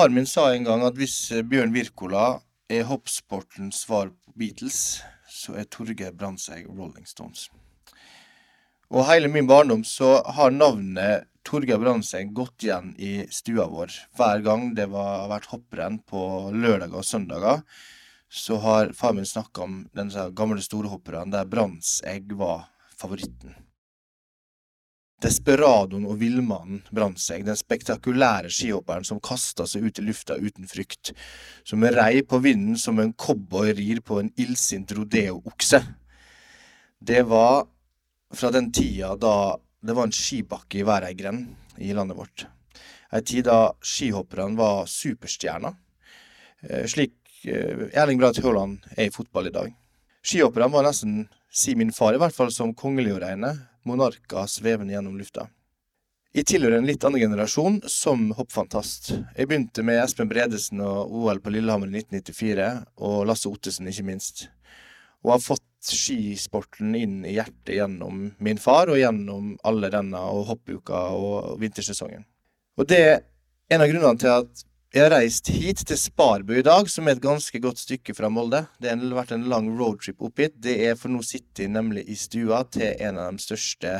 Far min sa en gang at hvis Bjørn Wirkola er hoppsportens svar på Beatles, så er Torgeir Brandtzæg Rolling Stones. Og hele min barndom så har navnet Torgeir Brandtzæg gått igjen i stua vår. Hver gang det har vært hopprenn på lørdager og søndager, så har far min snakka om den gamle storhopperen der Brandtzæg var favoritten. Desperadoen og villmannen brant seg, den spektakulære skihopperen som kasta seg ut i lufta uten frykt, som rei på vinden som en cowboy rir på en illsint rodeo-okse. Det var fra den tida da det var en skibakke i hver ei grend i landet vårt. Ei tid da skihopperne var superstjerner, eh, slik eh, Erling Braut Haaland er i fotball i dag. Skihopperne var nesten, si min far i hvert fall, som kongelig å regne, monarker svevende gjennom lufta. Jeg tilhører en litt annen generasjon som hoppfantast. Jeg begynte med Espen Bredesen og OL på Lillehammer i 1994, og Lasse Ottesen ikke minst. Og har fått skisporten inn i hjertet gjennom min far og gjennom alle denne og hoppuka og vintersesongen. Og det er en av grunnene til at jeg har reist hit til Sparbu i dag, som er et ganske godt stykke fra Molde. Det har vært en lang roadtrip opp hit. Det er for nå sitter jeg nemlig i stua til en av de største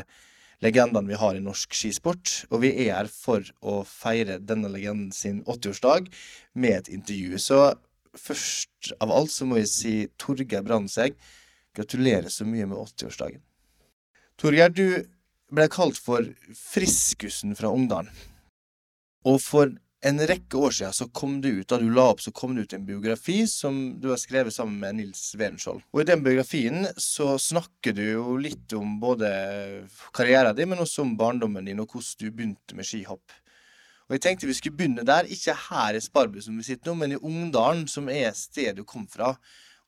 legendene vi har i norsk skisport. Og vi er her for å feire denne legenden sin 80-årsdag med et intervju. Så først av alt så må jeg si Torgeir Brandtzæg, gratulerer så mye med 80-årsdagen. Torgeir, du ble kalt for Friskusen fra Ungdalen. Og for en rekke år siden så kom det ut, da du la opp, så kom det ut en biografi som du har skrevet sammen med Nils Werenskiold. Og i den biografien så snakker du jo litt om både karrieren din, men også om barndommen din, og hvordan du begynte med skihopp. Og jeg tenkte vi skulle begynne der, ikke her i Sparbu som vi sitter nå, men i Ungdalen, som er stedet du kom fra.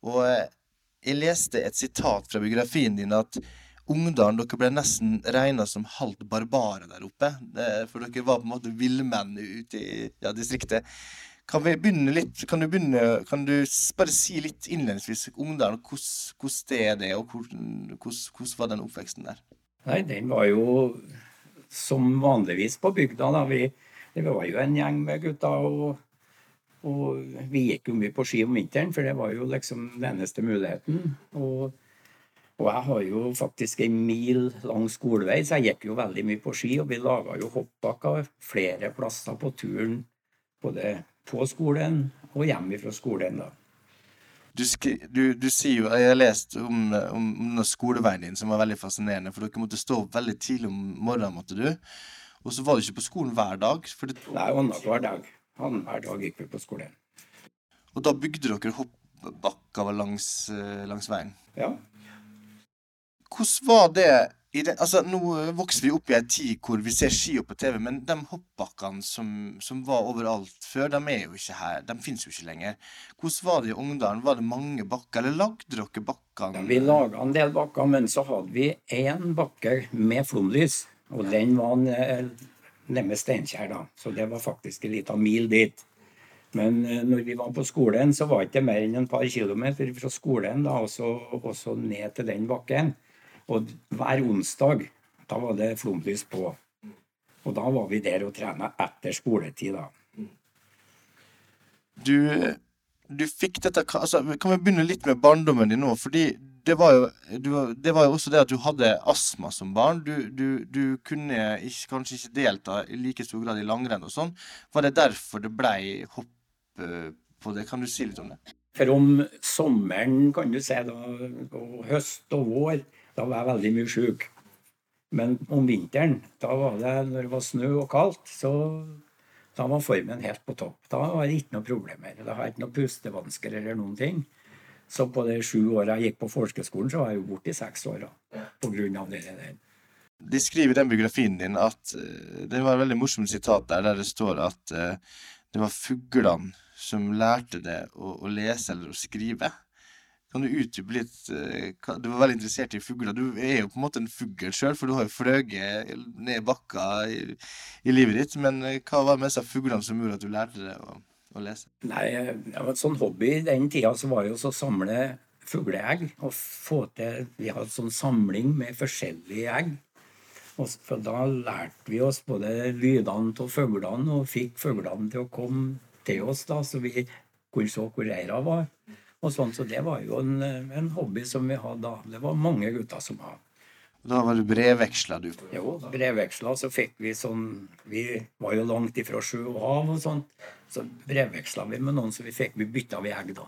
Og eh, jeg leste et sitat fra biografien din at Ungdalen, dere ble nesten regna som halvt barbare der oppe. For dere var på en måte villmenn ute i ja, distriktet. Kan vi begynne litt, kan du, begynne, kan du bare si litt innledningsvis Ungdalen, hvordan sted er det, og hvordan var den oppveksten der? Nei, den var jo som vanligvis på bygda. da. Vi, det var jo en gjeng med gutter. og, og vi gikk jo mye på ski om vinteren, for det var jo liksom den eneste muligheten. Og og jeg har jo faktisk en mil lang skolevei, så jeg gikk jo veldig mye på ski. Og vi laga jo hoppbakker flere plasser på turen, både på skolen og hjem fra skolen. da. Du, du, du, sier jo, Jeg har lest om, om, om skoleveien din som var veldig fascinerende. For dere måtte stå opp veldig tidlig om morgenen. måtte du. Og så var du ikke på skolen hver dag? Det... Nei, annenhver dag. Annenhver dag gikk vi på skolen. Og da bygde dere hoppbakker langs, eh, langs veien? Ja. Hvordan var det den, altså, Nå vokser vi opp i ei tid hvor vi ser skia på TV, men de hoppbakkene som, som, var overalt før, de er jo ikke her. De finnes jo ikke lenger. Hvordan var det i Ungdalen? Var det mange bakker, eller lagde dere bakkene? Ja, vi laga en del bakker, men så hadde vi én bakker med flomlys. Og den var nede med Steinkjer, da. Så det var faktisk en liten mil dit. Men eh, når vi var på skolen, så var det ikke mer enn en par kilometer fra skolen da, og så ned til den bakken. Og hver onsdag da var det flomlys på. Og da var vi der og trena etter skoletid, da. Du, du fikk dette altså, Kan vi begynne litt med barndommen din nå? Fordi det var, jo, du, det var jo også det at du hadde astma som barn. Du, du, du kunne ikke, kanskje ikke delta i like stor grad i langrenn og sånn. Var det derfor det blei hopp på det? Kan du si litt om det? For om sommeren, kan du si, da, og høst og vår, da var jeg veldig mye sjuk. Men om vinteren, da var det, når det var snø og kaldt, så da var formen helt på topp. Da var det ikke noe problemer. Da har jeg ikke noe pustevansker eller noen ting. Så på de sju åra jeg gikk på folkeskolen, så var jeg jo borte i seks år av det der. De skriver i den biografien din at eh, Det var et veldig morsomt sitat der, der det står at uh, det var fuglene som lærte det å, å lese eller å skrive. Du utdype litt eh, Du var veldig interessert i fugler. Du er jo på en måte en fugl sjøl, for du har jo fløyet ned bakka i, i, livet ditt. Men eh, hva var det med disse fuglene som gjorde at du lærte deg å, å lese? Nei, det var et sånn hobby i den tida så var jo å samle fugleegg. Og få til Vi hadde sånn samling med forskjellige egg. Og for da lærte vi oss både lydene av fuglene og fikk fuglene til å komme til oss, da, så vi kunne se hvor reira var. Og sånn, Så det var jo en, en hobby som vi hadde da. Det var mange gutter som hadde. Da var du brevveksla, du? Jo, brevveksla. Så fikk vi sånn Vi var jo langt ifra sjø og hav og sånt. Så brevveksla vi med noen, så vi fikk vi bytta vi egg, da.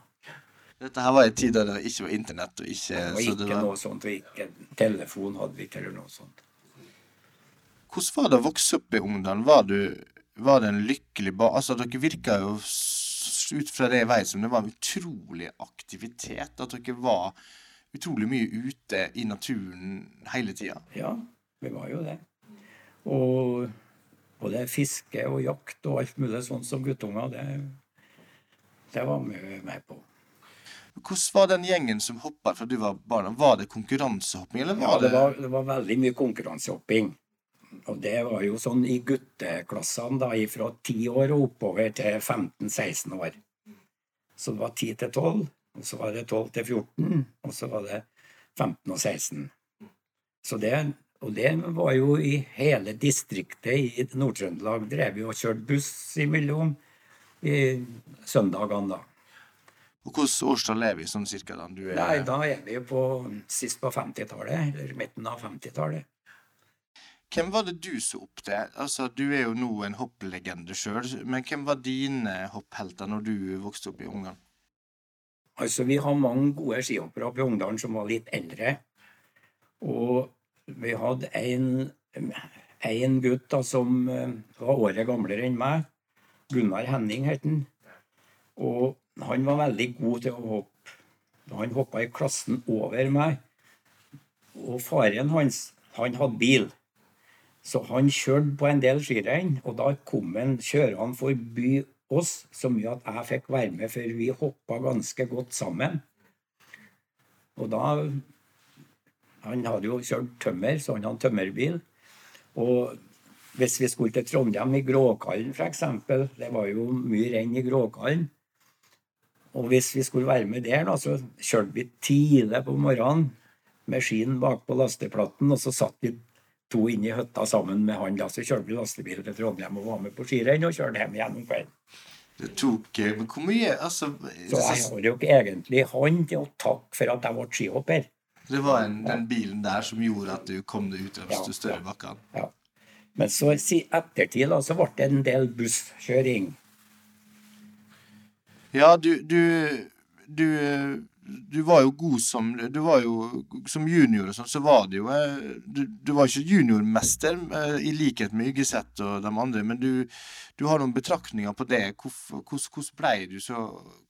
Dette her var i tid da det ikke var internett og ikke Det var så ikke det var... noe sånt, og ikke telefon hadde vi ikke, eller noe sånt. Hvordan var det å vokse opp i Ungdalen? Var, du, var det en lykkelig ba... Altså, dere virka jo ut fra det jeg vet som det var en utrolig aktivitet. At dere var utrolig mye ute i naturen hele tida. Ja, vi var jo det. Og både fiske og jakt og alt mulig sånt som guttunger, det, det var vi med på. Hvordan var den gjengen som hoppa fra du var barna? Var det konkurransehopping, eller Ja, var det det var, det var veldig mye konkurransehopping. Og det var jo sånn i gutteklassene da, fra 10 år og oppover til 15-16 år. Så det var 10 til 12, og så var det 12 til 14, og så var det 15 og 16. Så det, og det var jo i hele distriktet i Nord-Trøndelag. Drev jo og kjørte buss imellom i søndagene, da. Og hvilket årstall er vi sånn cirka da? Du er, Nei, da er vi på sist på 50-tallet, eller midten av 50-tallet. Hvem var det du så opp til? Altså, Du er jo nå en hopplegende sjøl, men hvem var dine hopphelter når du vokste opp i Ungarn? Altså, vi har mange gode skihoppere oppe i Ungdalen som var litt eldre. Og vi hadde en, gutt da, som eh, var året gamlere enn meg. Gunnar Henning het han. Og han var veldig god til å hoppe. Han hoppa i klassen over meg. Og faren hans, han hadde bil. Så han kjørte på en del skirenn, og da kom han kjørende forbi oss så mye at jeg fikk være med, for vi hoppa ganske godt sammen. Og da Han hadde jo kjørt tømmer, så han hadde tømmerbil. Og hvis vi skulle til Trondheim, i Gråkallen f.eks., det var jo mye renn i Gråkallen. Og hvis vi skulle være med der, da, så kjørte vi tidlig på morgenen med skien bakpå lasteplatten, og så satt vi to inn i hytta sammen med han. da, Så kjørte vi lastebil til Trondheim og var med på skirenn og kjørte hjem igjen om kvelden. Det tok eh, Men hvor mye Altså Så jeg har jo ikke egentlig han til å takke for at jeg ble skihopper. Det var en, den bilen der som gjorde at du kom deg ut av Ja, de større ja. bakkene. Ja. Men så i ettertid da, så ble det en del busskjøring. Ja, du, du, du du var jo god som Du var jo som junior og sånn, så var det jo eh, Du, du var ikke juniormester eh, i likhet med Yggeseth og de andre, men du, du har noen betraktninger på det. Hvorfor, hvordan, ble du så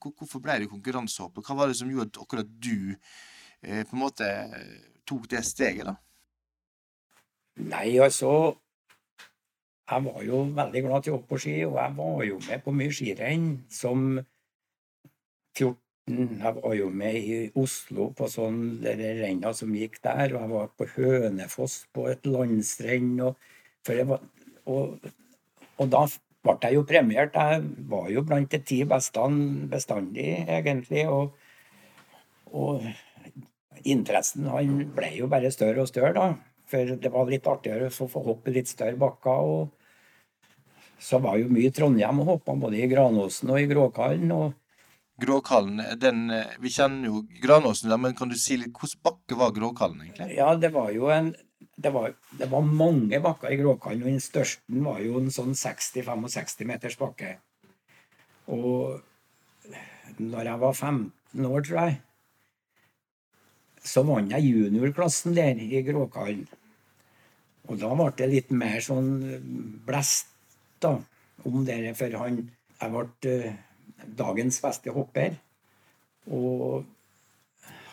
Hvorfor ble du konkurransehoppet? Hva var det som gjorde at akkurat du eh, på en måte tok det steget, da? Nei, altså Jeg var jo veldig glad til å hoppe på ski, og jeg var jo med på mye skirenn som 14. Jeg var jo med i Oslo på sånn renna som gikk der, og jeg var på Hønefoss på et landstrend. Og, var, og, og da ble jeg jo premiert. Jeg var jo blant de ti beste bestandig, egentlig. Og, og interessen han ble jo bare større og større, da. For det var litt artigere å få hoppe litt større bakker. og Så var jo mye Trondheim og hoppa, både i Granåsen og i Gråkallen. og Gråkallen, den eh, Vi kjenner jo Granåsen, men kan du si litt hvordan bakke var Gråkallen, egentlig? Ja, det var jo en det var, det var mange bakker i Gråkallen, og den største var jo en sånn 60-65 meters bakke. Og når jeg var 15 år, tror jeg, så vant jeg juniorklassen der i Gråkallen. Og da ble det litt mer sånn blest da, om det, for han Jeg ble eh, dagens beste hopper. Og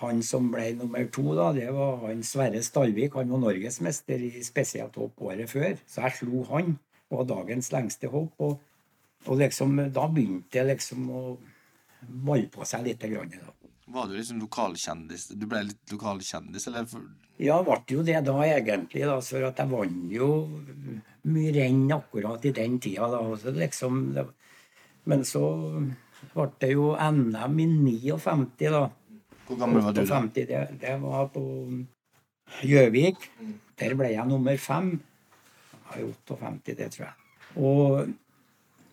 han som ble nummer to, da, det var han Sverre Stalvik. Han var norgesmester i spesielt hopp året før. Så jeg slo han. Og var dagens lengste hopp. Og, og liksom, da begynte det liksom å balle på seg litt. Grann, da. Var du liksom lokalkjendis? Du ble litt lokalkjendis, eller? Ja, ble jo det da, egentlig. da, For at jeg vant jo mye renn akkurat i den tida. da, liksom, Men så ble det jo NM i 59, da. hvor gammel var du da? det, det var på Gjøvik. Der ble jeg nummer fem. Jeg var jo 58, det tror jeg. Og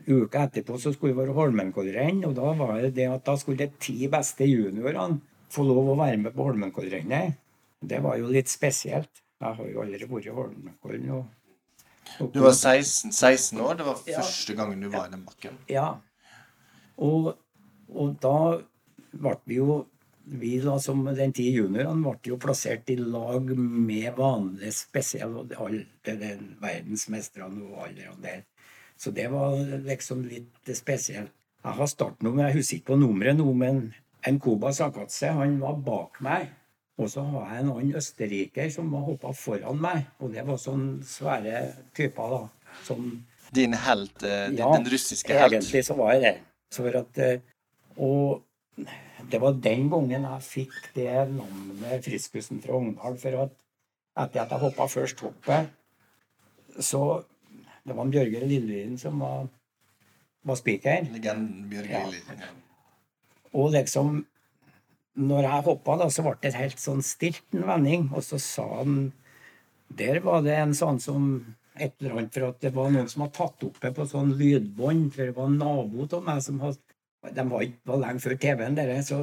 uka etterpå så skulle det være Holmenkollrenn, og da var det det at da skulle de ti beste juniorene få lov å være med på Holmenkollrennet. Det var jo litt spesielt. Jeg har jo aldri vært i Holmenkollen. og Du var 16, 16 år. Det var første gangen du var i den bakken. Ja. Og, og da ble vi jo vi da som den ti juniorene ble jo plassert i lag med vanlige spesielle og alle de verdensmestrene og alle der. Så det var liksom litt spesielt. Jeg har startnummer, jeg husker ikke på nummeret nå, men en Koba Sakatse, han var bak meg. Og så har jeg en annen østerriker som var hoppa foran meg. Og det var sånne svære typer, da. Som Din helt, eh, ja, den russiske helt. egentlig så var jeg det. Så for at, eh, og det var den gangen jeg fikk det navnet Friskusen fra Ungdal. For at etter at jeg hoppa først hoppet, så Det var Bjørger Bjørge Lillelien som var, var spiker. Legenden Bjørge Ja. Og liksom Når jeg hoppa, da, så ble det helt sånn stilt en vending. Og så sa han Der var det en sånn som et eller annet For at det var noen som hadde tatt opp det på sånn lydbånd. For det var en nabo av meg som hadde De var ikke var lenge før TV-en, dere, så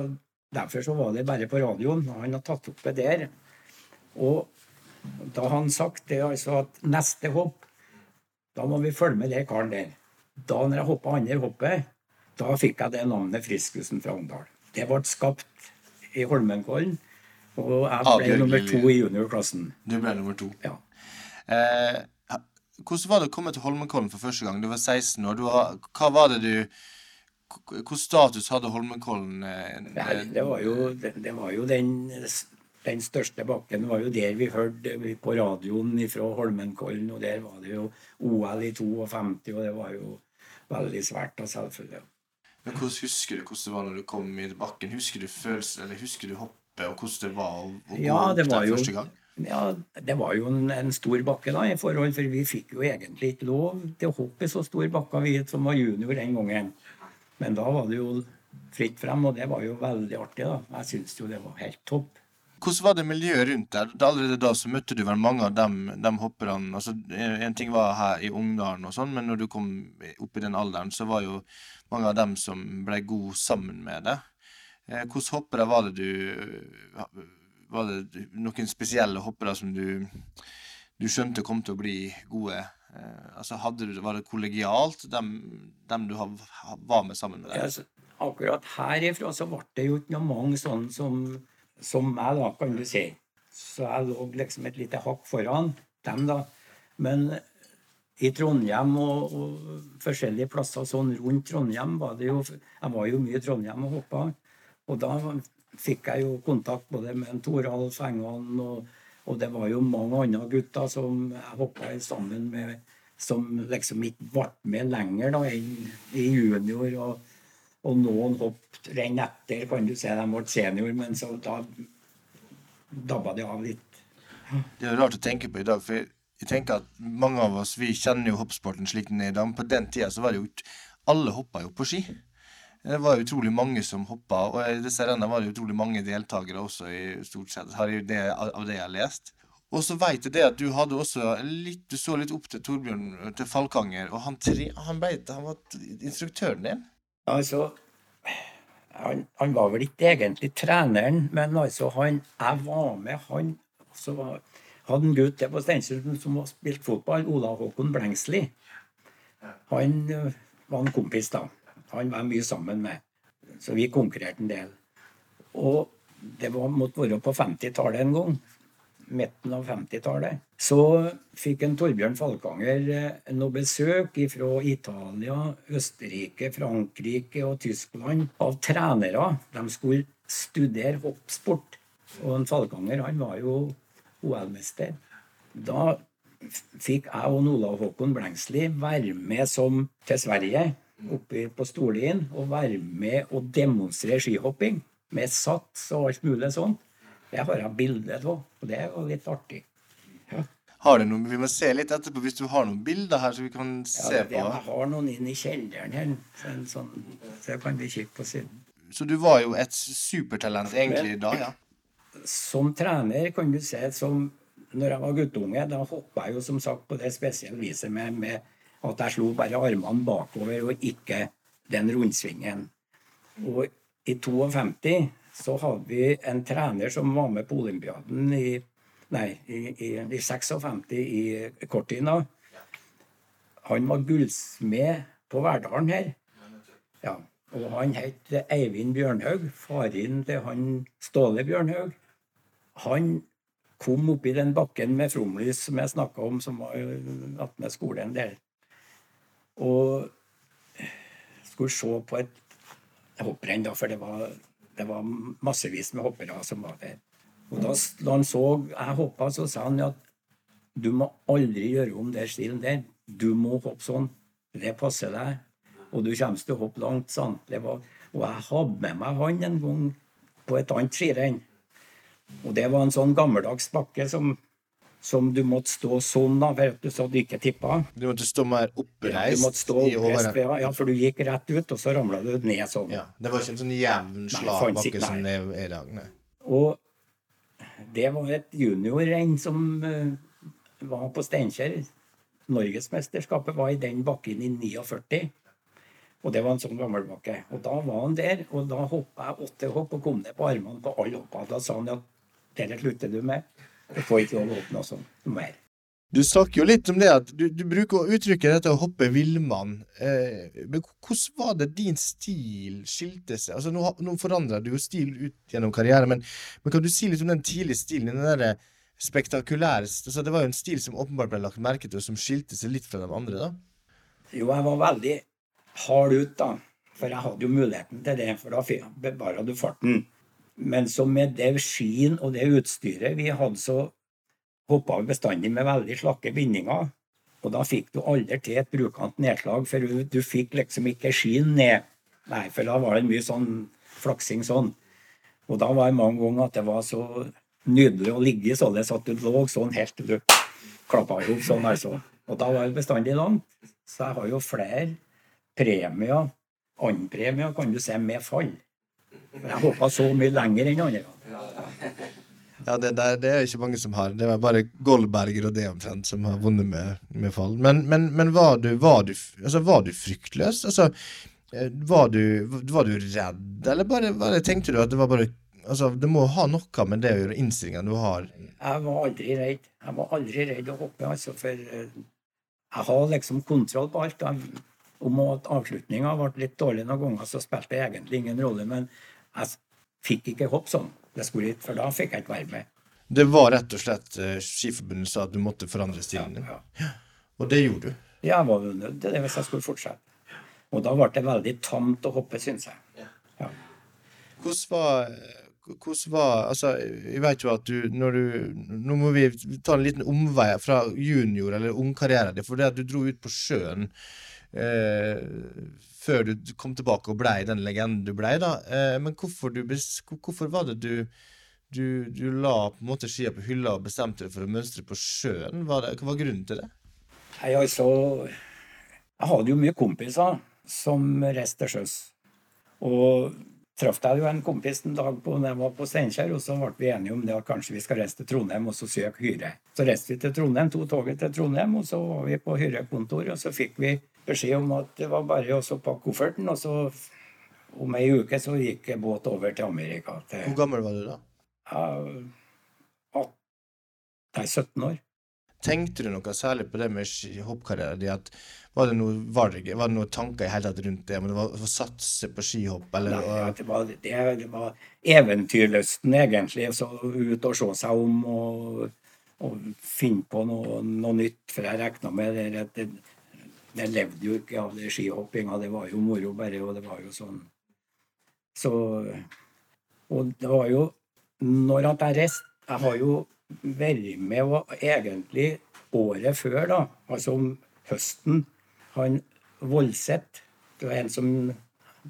derfor så var det bare på radioen. Og han hadde tatt opp det der. Og da har han sagt det altså at neste hopp, da må vi følge med den karen der. Da når jeg hoppa andre hoppet, da fikk jeg det navnet Friskusen fra Åndal. Det ble skapt i Holmenkollen, og jeg ble Bjørge nummer to i juniorklassen. Du ble nummer to. Ja. Eh, hvordan var det å komme til Holmenkollen for første gang? Du var 16 år. Du var, hva var det du Hvilken status hadde Holmenkollen? eh, Nei, det var jo, det, det var jo den, den største bakken. Det var jo der vi hørte på radioen fra Holmenkollen, og der var det jo OL i 52, og det var jo veldig svært, da, selvfølgelig. Men hvordan husker du hvordan det var når du kom i bakken? Husker du følelsen, eller husker du hoppet, og hvordan det var å, gå Ja, opp der første gang? Ja, det var jo en, en stor bakke da, i forhold, for vi fikk jo egentlig ikke lov til å hoppe i så stor bakke, vi som var junior den gangen. Men da var det jo fritt frem, og det var jo veldig artig. da. Jeg syns jo det var helt topp. Hvordan var det miljøet rundt der? Allerede da så møtte du vel mange av dem, dem hopperne. Altså, en ting var her i Ungdalen og sånn, men når du kom opp i den alderen, så var jo mange av dem som ble gode sammen med deg. Eh, Hvordan hoppere var det du Var det noen spesielle hoppere som du, du skjønte kom til å bli gode? Eh, Altså, hadde du, Var det kollegialt, dem, dem du har, var med sammen med Ja, deg? akkurat herifra så ble det jo noe mange sånne som, som meg, da, kan du si. Så jeg lå liksom et lite hakk foran dem, da. Men i Trondheim og, og forskjellige plasser sånn rundt Trondheim var det jo Jeg var jo mye i Trondheim og hoppa. Og da fikk jeg jo kontakt både med Toralf Engan og, og det var jo mange andre gutter som jeg hoppa sammen med, som liksom ikke ble med lenger da enn i junior. og og noen hopp renn etter, kan du se. De ble senior, men så da dabba det av litt. Det er rart å tenke på i dag, for jeg tenker at mange av oss vi kjenner jo hoppsporten slik den er i dag. Men på den tida så var det jo Alle hoppa jo på ski. Det var utrolig mange som hoppa, og i disse rennene var det utrolig mange deltakere også, i stort sett, det, av det jeg har lest. Og så veit jeg det at du hadde også litt Du så litt opp til Torbjørn til Falkanger, og han, tre, han, ble, han var instruktøren din. Altså, han, han var vel ikke egentlig treneren, men altså han Jeg var med, han så var, hadde en gutt der på Steinkjer som har spilt fotball, Ola Håkon Blengsli. Han var en kompis, da. Han var mye sammen med. Så vi konkurrerte en del. Og det var, måtte være på 50-tallet en gang. Midten av 50-tallet. Så fikk en Torbjørn Falkanger eh, noe besøk fra Italia, Østerrike, Frankrike og Tyskland av trenere. De skulle studere hoppsport. Og en Falkanger han var jo OL-mester. Da fikk jeg og Olav Håkon Blengsli være med som til Sverige, oppe på Storlien, og være med og demonstrere skihopping. Med sats og alt mulig sånt. Det har jeg bilde av, og det var litt artig. Ja, Har du noe, Vi må se litt etterpå hvis du har noen bilder her så vi kan se det, på. jeg har noen inn i kjelleren her, så, en sånn, så kan bli kikke på siden. Så du var jo et supertalent egentlig da, ja. som trener, kan du se som når jeg var guttunge, da hoppa jeg jo som sagt på det spesielle viset med, med At jeg slo bare armene bakover og ikke den rundsvingen. Og i 52 så hadde vi en trener som var med på olympiaden i Nei, i, i, i 56 i Cortina. Han var gullsmed på Verdalen her. Ja, og han het Eivind Bjørnhaug, faren til han Ståle Bjørnhaug. Han kom oppi den bakken med Fromlys som jeg snakka om, som var attmed skolen der. Og skulle se på et hopprenn, da, for det var, det var massevis med hoppere som var der. Og da, han så jeg hoppa, så sa han at du må aldri gjøre om den stilen der. Du må hoppe sånn. Det passer deg. Og du kommer til å hoppe langt. sånn. Var, og jeg hadde med meg han en gang på et annet skirenn. Og det var en sånn gammeldags bakke som, som du måtte stå sånn da, for så du ikke tippa. Du måtte stå mer oppreist? Ja, du måtte stå oppreist, ja, for du gikk rett ut, og så ramla du ned sånn. Ja, Det var ikke en sånn jevn, slagbakke som det er i dag? Nei. Og det var et juniorrenn som uh, var på Steinkjer. Norgesmesterskapet var i den bakken i 49. Og det var en sånn gammelbakke. Og da var han der, og da hoppa jeg åtte hopp og kom ned på armene på alle hoppa. Da sa han at dette slutter du med. Du får ikke lov å noe sånt mer. Du snakker jo litt om det at du, du bruker uttrykket dette å hoppe villmann. Eh, men hvordan var det din stil skilte seg? Altså, nå, nå forandrer du jo stil ut gjennom karrieren, men, men, kan du si litt om den tidlige stilen? Den der, spektakulære altså, Det var jo en stil som åpenbart ble lagt merke til, og som skilte seg litt fra de andre, da? Jo, jeg var veldig hard ut, da. For jeg hadde jo muligheten til det, for da bevara du farten. Men så med det skien og det utstyret vi hadde, så hoppa vi bestandig med veldig slakke bindinger. Og da fikk du aldri til et brukant nedslag, for du, fikk liksom ikke skien ned. Nei, for da var det mye sånn flaksing sånn. Og da var det mange ganger at det var så nydelig å ligge sånn at du lå sånn helt til du klappa i hop sånn, altså. Og da var det bestandig langt. Så jeg har jo flere premier, andpremier, kan du si, med fall. Jeg hoppa så mye lenger enn andre. Ja, det, der, det er ikke mange som har. Det var bare Goldberger og det omtrent som har vunnet med, med fall. Men, men, men var, du, var, du, altså, var, du, fryktløs? Altså, eh, var du, var du redd, eller bare, bare, tenkte du at det var bare Altså, det må ha noe med det å gjøre, innstillingene du har? Jeg var aldri redd. Jeg var aldri redd å hoppe, altså, for uh, jeg har liksom kontroll på alt. Jeg, om at avslutninga ble litt dårlig noen ganger, så spilte det egentlig ingen rolle. Men jeg fikk ikke hoppe sånn det skulle hit, for da fikk jeg ikke være med. Det var rett og slett uh, Skiforbundet sa at du måtte forandre stilen din? Ja, ja. Og det gjorde du? Ja, jeg var nødt til det hvis jeg skulle fortsette. Og da ble det veldig tamt å hoppe, syns jeg. Ja. Hvordan var hvordan var Altså, jeg vet jo at du når du Nå må vi ta en liten omvei fra junior- eller ungkarrieren din, for det at du dro ut på sjøen eh, før du kom tilbake og blei den legenden du blei, da. Eh, men hvorfor, du, hvorfor, var det du, du, du la på en måte skia på hylla og bestemte deg for å mønstre på sjøen? Hva var, var grunnen til det? Nei, altså Jeg hadde jo mye kompiser som reiste til sjøs. Og traff jeg jo en kompis en dag på, når jeg var på Steinkjer, og så ble vi enige om det at kanskje vi skal reise til Trondheim og så søke hyre. Så reiste vi til Trondheim, to toget til Trondheim, og så var vi på hyrekontor, og så fikk vi beskjed om at det var bare å pakke kofferten, og så om ei uke så gikk båt over til Amerika. Til, Hvor gammel var du da? Ja, nei, 17 år. Tenkte du noe særlig på det med hoppkarrieren din? Var det noe valg, var det noen tanker i hele tatt rundt det? Om det var å satse på skihopp, eller? Nei, ja, det, var, det, det var eventyrlysten, egentlig. Så ut og se seg om og, og finne på noe, noe, nytt. For jeg regna med det det, det levde jo ikke av det skihoppinga. Det var jo moro bare, og det var jo sånn Så Og det var jo Når at jeg reiste Jeg har jo vært med og egentlig året før, da, altså om høsten Han Voldseth, det var en som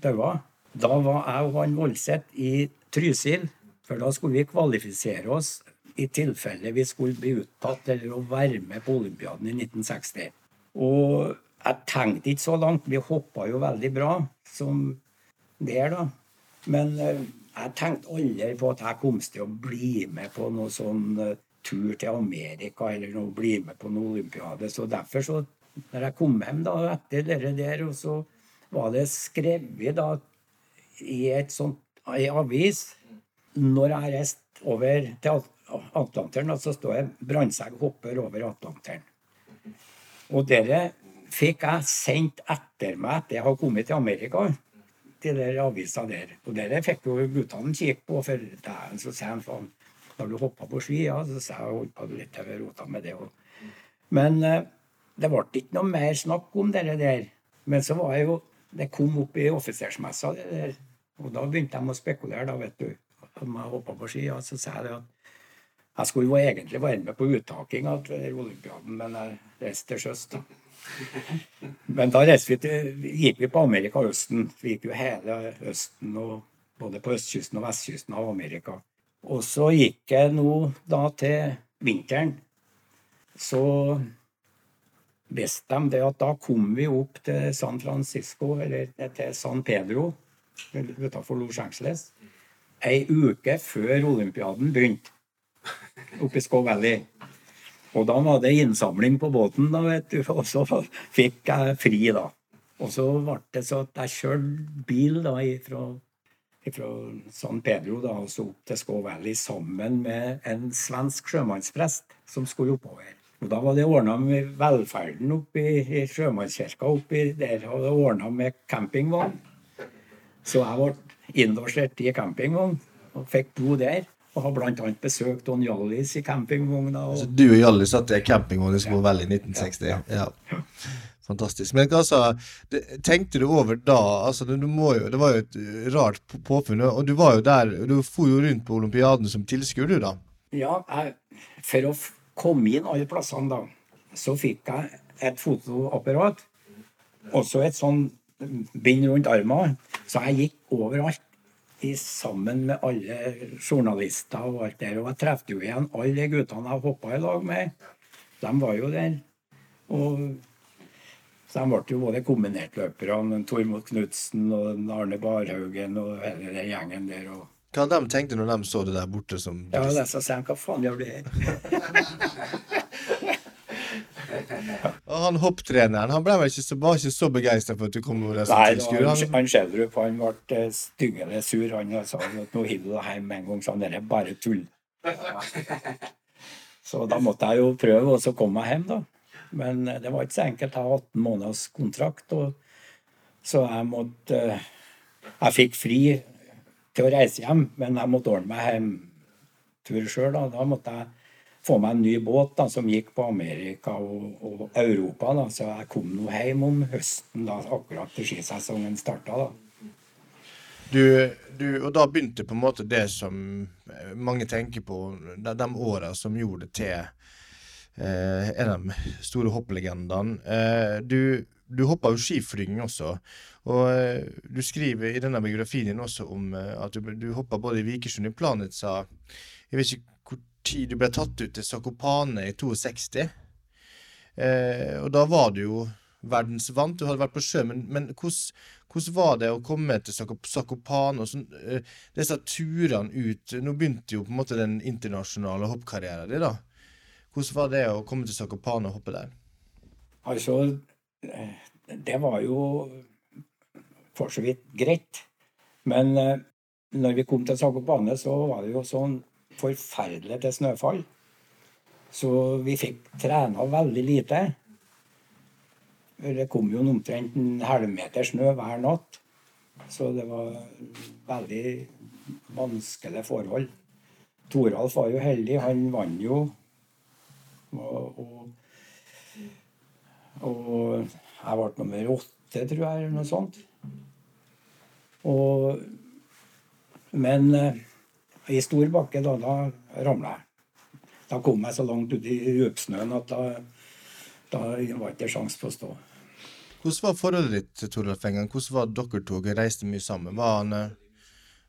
daua. Da var jeg og han Voldseth i Trysil, for da skulle vi kvalifisere oss i tilfelle vi skulle bli uttatt eller å være med på olympiaden i 1960. Og jeg tenkte ikke så langt. Vi hoppa jo veldig bra som der, da. Men uh, jeg tenkte aldri på at jeg kom til å bli med på noen sånn uh, tur til Amerika eller noe, bli med på noen olympiade. Så derfor så når jeg kom hjem da, etter det der, og så var det skrevet da i et sånt, i avis Når jeg reiste over til Atlanteren, så står det 'Brandtzæg hopper over Atlanteren'. Og dere fikk jeg sendt etter meg etter jeg hadde kommet til Amerika. De der avisa der. Og dere fikk jo guttene kikke på, for dæven så sier han faen Når du hoppa på ski? Ja, så sa jeg holdt på litt over rota med det. Men eh, det ble ikke noe mer snakk om det der. Men så var jeg jo Det kom opp i offisersmessa, det der. Og da begynte de å spekulere, da, vet du. Om jeg hoppa på ski. Ja, så sa jeg det at jeg skulle jo egentlig være med på uttakinga til olympiaden, men jeg reiste til sjøs, da. Men da vi til, gikk vi på Amerika østen. Vi gikk jo hele østen, og både på østkysten og vestkysten av Amerika. Og så gikk jeg nå da til vinteren. Så visste de det at da kom vi opp til San Francisco, eller til San Pedro utenfor Los Angeles, ei uke før olympiaden begynte oppe i Skow Valley. Og da var det innsamling på båten, da, vet du, og så fikk jeg fri, da. Og så ble det så at jeg kjørte bil da fra, ifra San Pedro da, og så opp til Skå sammen med en svensk sjømannsprest som skulle oppover. Og Da var det ordna med velferden oppi i sjømannskirka oppi der, og det ordna med campingvogn. Så jeg ble innlosjert i campingvogn og fikk bo der. Og har bl.a. besøkt Don Hjallis i campingvogna. Og... Så du og Hjallis satt i campingvogn i Småvel i 1960? Ja. ja. Fantastisk. Men altså, det, tenkte du over da altså, du må jo, Det var jo et rart påfunn. Og du var jo der, du for jo rundt på olympiaden som tilskuer, du da? Ja, jeg, for å komme inn alle plassene da, så fikk jeg et fotoapparat. Også et sånn bind rundt armen. Så jeg gikk overalt sammen med alle journalister og alt der. Og jeg traff jo igjen alle guttene jeg hoppa i lag med. De var jo der. Og de ble jo både kombinertløperne, Tormod Knutsen og Arne Barhaugen og hele den gjengen der. og hva de tenkte når de så det der borte som Ja, de sa hva faen gjør du her? Og han hopptreneren han ble vel ikke så, var ikke så begeistra for at du kom over som Nei, tilskuer? Han, han Schjelderup han ble eh, styggelig sur. Han sa at nå hiver du deg hjem med en gang. Så det er bare tull. Så da måtte jeg jo prøve, og så kom jeg hjem, da. Men eh, det var ikke så enkelt. Jeg har 18 måneders kontrakt, og så jeg måtte eh, Jeg fikk fri til å reise hjem, men jeg måtte ordne meg hjemtur sjøl. Da. da måtte jeg få meg en ny båt da, som gikk på Amerika og, og Europa. Da. Så jeg kom nå hjem om høsten, da, akkurat til skisesongen starta. Du, du, og da begynte på en måte det som eh, mange tenker på, de, de åra som gjorde det til eh, en av de store hopplegendene. Eh, du, du hoppa jo skiflyging også, og eh, du skriver i denne biografien din også om eh, at du, du hoppa både i Vikersund i Planica. Jeg vet ikke tid du ble tatt ut til Sakopane i 62. Eh, og da var du jo verdensvant, du hadde vært på sjø, men, men hvordan, var det å komme til Sakopane og sånn, eh, disse turene ut Nå begynte jo på en måte den internasjonale hoppkarrieren din, da. Hvordan var det å komme til Sakopane og hoppe der? Altså, eh, det var jo for så vidt greit. Men eh, når vi kom til Sakopane, så var det jo sånn forferdelig til snøfall. Så vi fikk trena veldig lite. Det kom jo omtrent en halvmeter snø hver natt. Så det var veldig vanskelige forhold. Toralf var jo heldig. Han vant jo. Og, og, og jeg ble nummer åtte, tror jeg, eller noe sånt. Og, men eh, i stor bakke, da, da ramla jeg. Da kom jeg så langt ut i djupsnøen at da, da var ikke sjans på å stå. Hvordan var forholdet ditt til Toralf Engan? Hvordan var dere to? Reiste mye sammen? Var han, eh,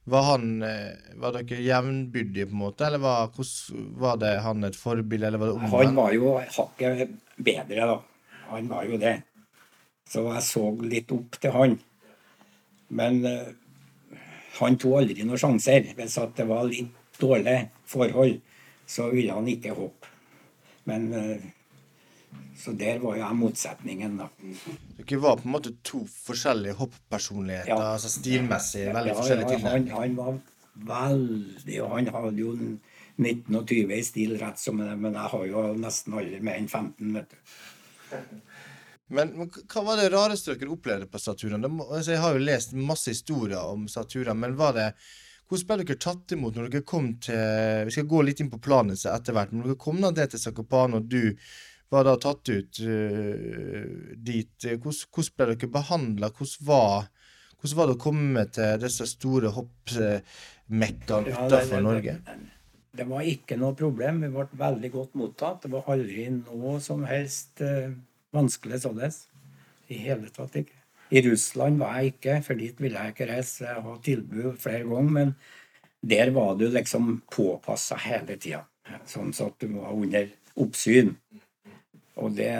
var, han, eh, var dere jevnbyrdige, på en måte? Eller var, hvordan, var det han et forbilde, eller var det omvendt? Han var jo hakket bedre, da. Han var jo det. Så jeg så litt opp til han. Men eh, han tok aldri noen sjanser. Hvis det var litt dårlig forhold, så ville han ikke hoppe. Men uh, Så der var jo motsetningen, da. Dere var på en måte to forskjellige hopppersonligheter, Ja. altså stilmessig veldig Ja, forskjellige ja, han, han var veldig Og han hadde jo 19 og 20 i stil rett som det, men jeg har jo nesten aldri mer enn 15, vet du. Men, men hva var det rareste dere opplevde på Saturna? Altså, jeg har jo lest masse historier om Saturna, men var det hvordan ble dere tatt imot når dere kom til Vi skal gå litt inn på planen etter hvert. men Når dere kom ned til Zakopane, og du var da tatt ut uh, dit, hvordan, hvordan ble dere behandla? Hvordan var hvordan var det å komme til disse store hoppmekkaene Ja, utenfor Norge? Det, var ikke noe problem. Vi ble veldig godt mottatt. Det var aldri noe som helst eh, vanskelig således. I hele tatt ikke. I Russland var jeg ikke, for dit ville jeg ikke reise. Jeg har tilbud flere ganger, men der var du liksom påpassa hele tida. Sånn så at du var under oppsyn. Og det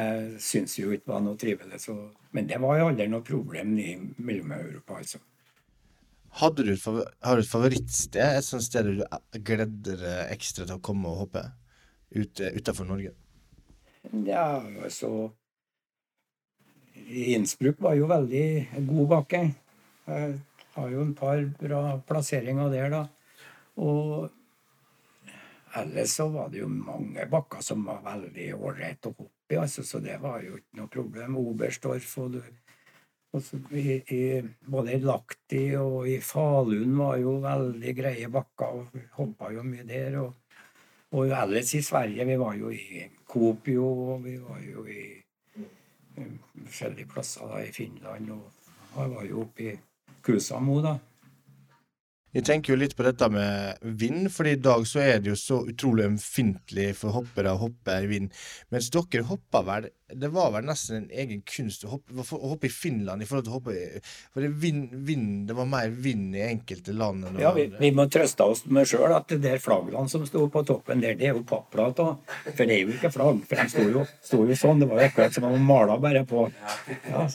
syns jo ikke var noe trivelig. Så. Men det var jo aldri noe problem i Mellom-Europa, altså. Hadde du et, favor har du et favorittsted? Et sånt sted du gleder deg ekstra til å komme og hoppe? Ut, utenfor Norge? Ja, altså Innsbruck var jo veldig god bakke. Jeg har jo en par bra plasseringer der, da. Og ellers så var det jo mange bakker som var veldig ålreite å hoppe i, altså, så det var jo ikke noe problem. Oberstdorf og du i, i, Både i Lahti og i Falun var jo veldig greie bakker, og hoppa jo mye der. og og ellers i Sverige, vi var jo i Kopio, og vi var jo i forskjellige plasser da, i Finland. Og jeg var jo oppe i Kusamo, da. Jeg tenker jo litt på dette med vind, for i dag så er det jo så utrolig ømfintlig for hoppere å hoppe i vind. Mens dere hoppa vel Det var vel nesten en egen kunst å hoppe, å hoppe i Finland i forhold til å hoppe i For det, vind, vind, det var mer vind i enkelte land enn Ja, vi, vi må trøste oss med sjøl at det der flaggene som sto på toppen der, det er jo papplater. For det er jo ikke flagg, for de sto jo, sto jo sånn. Det var jo akkurat som man de mala bare på. Ja.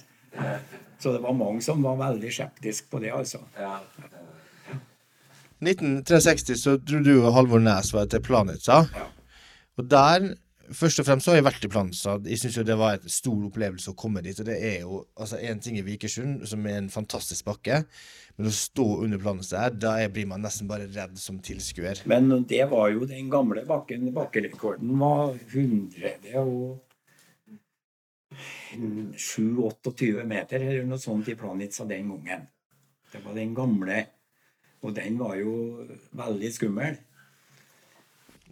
Så det var mange som var veldig skeptiske på det, altså. 1963 så dro du og Halvor Næs var til Planica. Ja. Og der Først og fremst så har jeg vært i Planica. Jeg syns jo det var en stor opplevelse å komme dit. Og det er jo altså en ting i Vikersund, som er en fantastisk bakke, men å stå under Planica her, da blir man nesten bare redd som tilskuer. Men det var jo den gamle bakken. Bakkerekorden var 100 og 27-28 meter eller noe sånt i Planica den gangen. Det var den gamle. Og den var jo veldig skummel.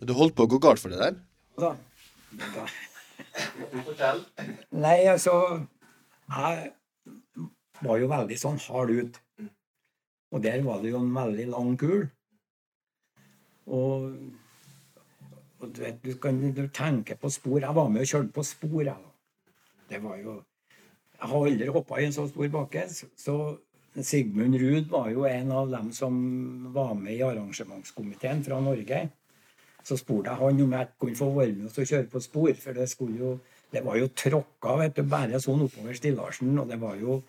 Du holdt på å gå galt for det der? Da. da. Nei, altså Jeg var jo veldig sånn hard ut. Og der var det jo en veldig lang kul. Og, og du vet, du kan du tenker på spor. Jeg var med og kjørte på spor, jeg. Det var jo Jeg har aldri hoppa i en så stor bakke. Så Sigmund Ruud var jo en av dem som var med i arrangementskomiteen fra Norge. Så spurte jeg han om jeg kunne få være med og kjøre på spor. For det jo Det var jo tråkka vet du, bare sånn oppover stillasjen, og det var jo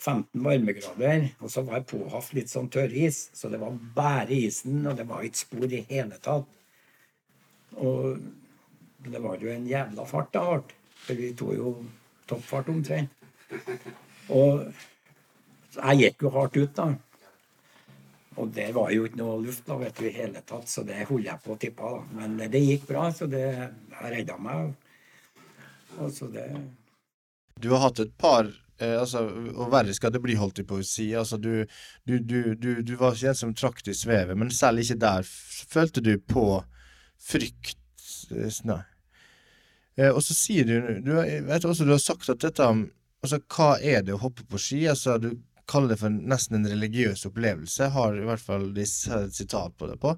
15 varmegrader. Og så var jeg påhaft litt sånn tørris, så det var bare isen, og det var ikke spor i hele tatt. Og det var jo en jævla fart da, ble. For vi tok jo toppfart omtrent. Og jeg gikk jo hardt ut, da. Og det var jo ikke noe luft da, vet du, i hele tatt, så det holdt jeg på å tippe. da. Men det gikk bra, så det jeg redda meg. Så det Du har hatt et par eh, altså, Og verre skal det bli, holdt jeg på å si. Altså, du, du, du, du, du var ikke en som trakk i svevet, men selv ikke der følte du på frykt. eh, Nei. Eh, og så sier du Du jeg vet også du har sagt at dette Altså, hva er det å hoppe på ski? Altså, du kaller det for nesten en religiøs opplevelse. Har i hvert fall et sitat på det på.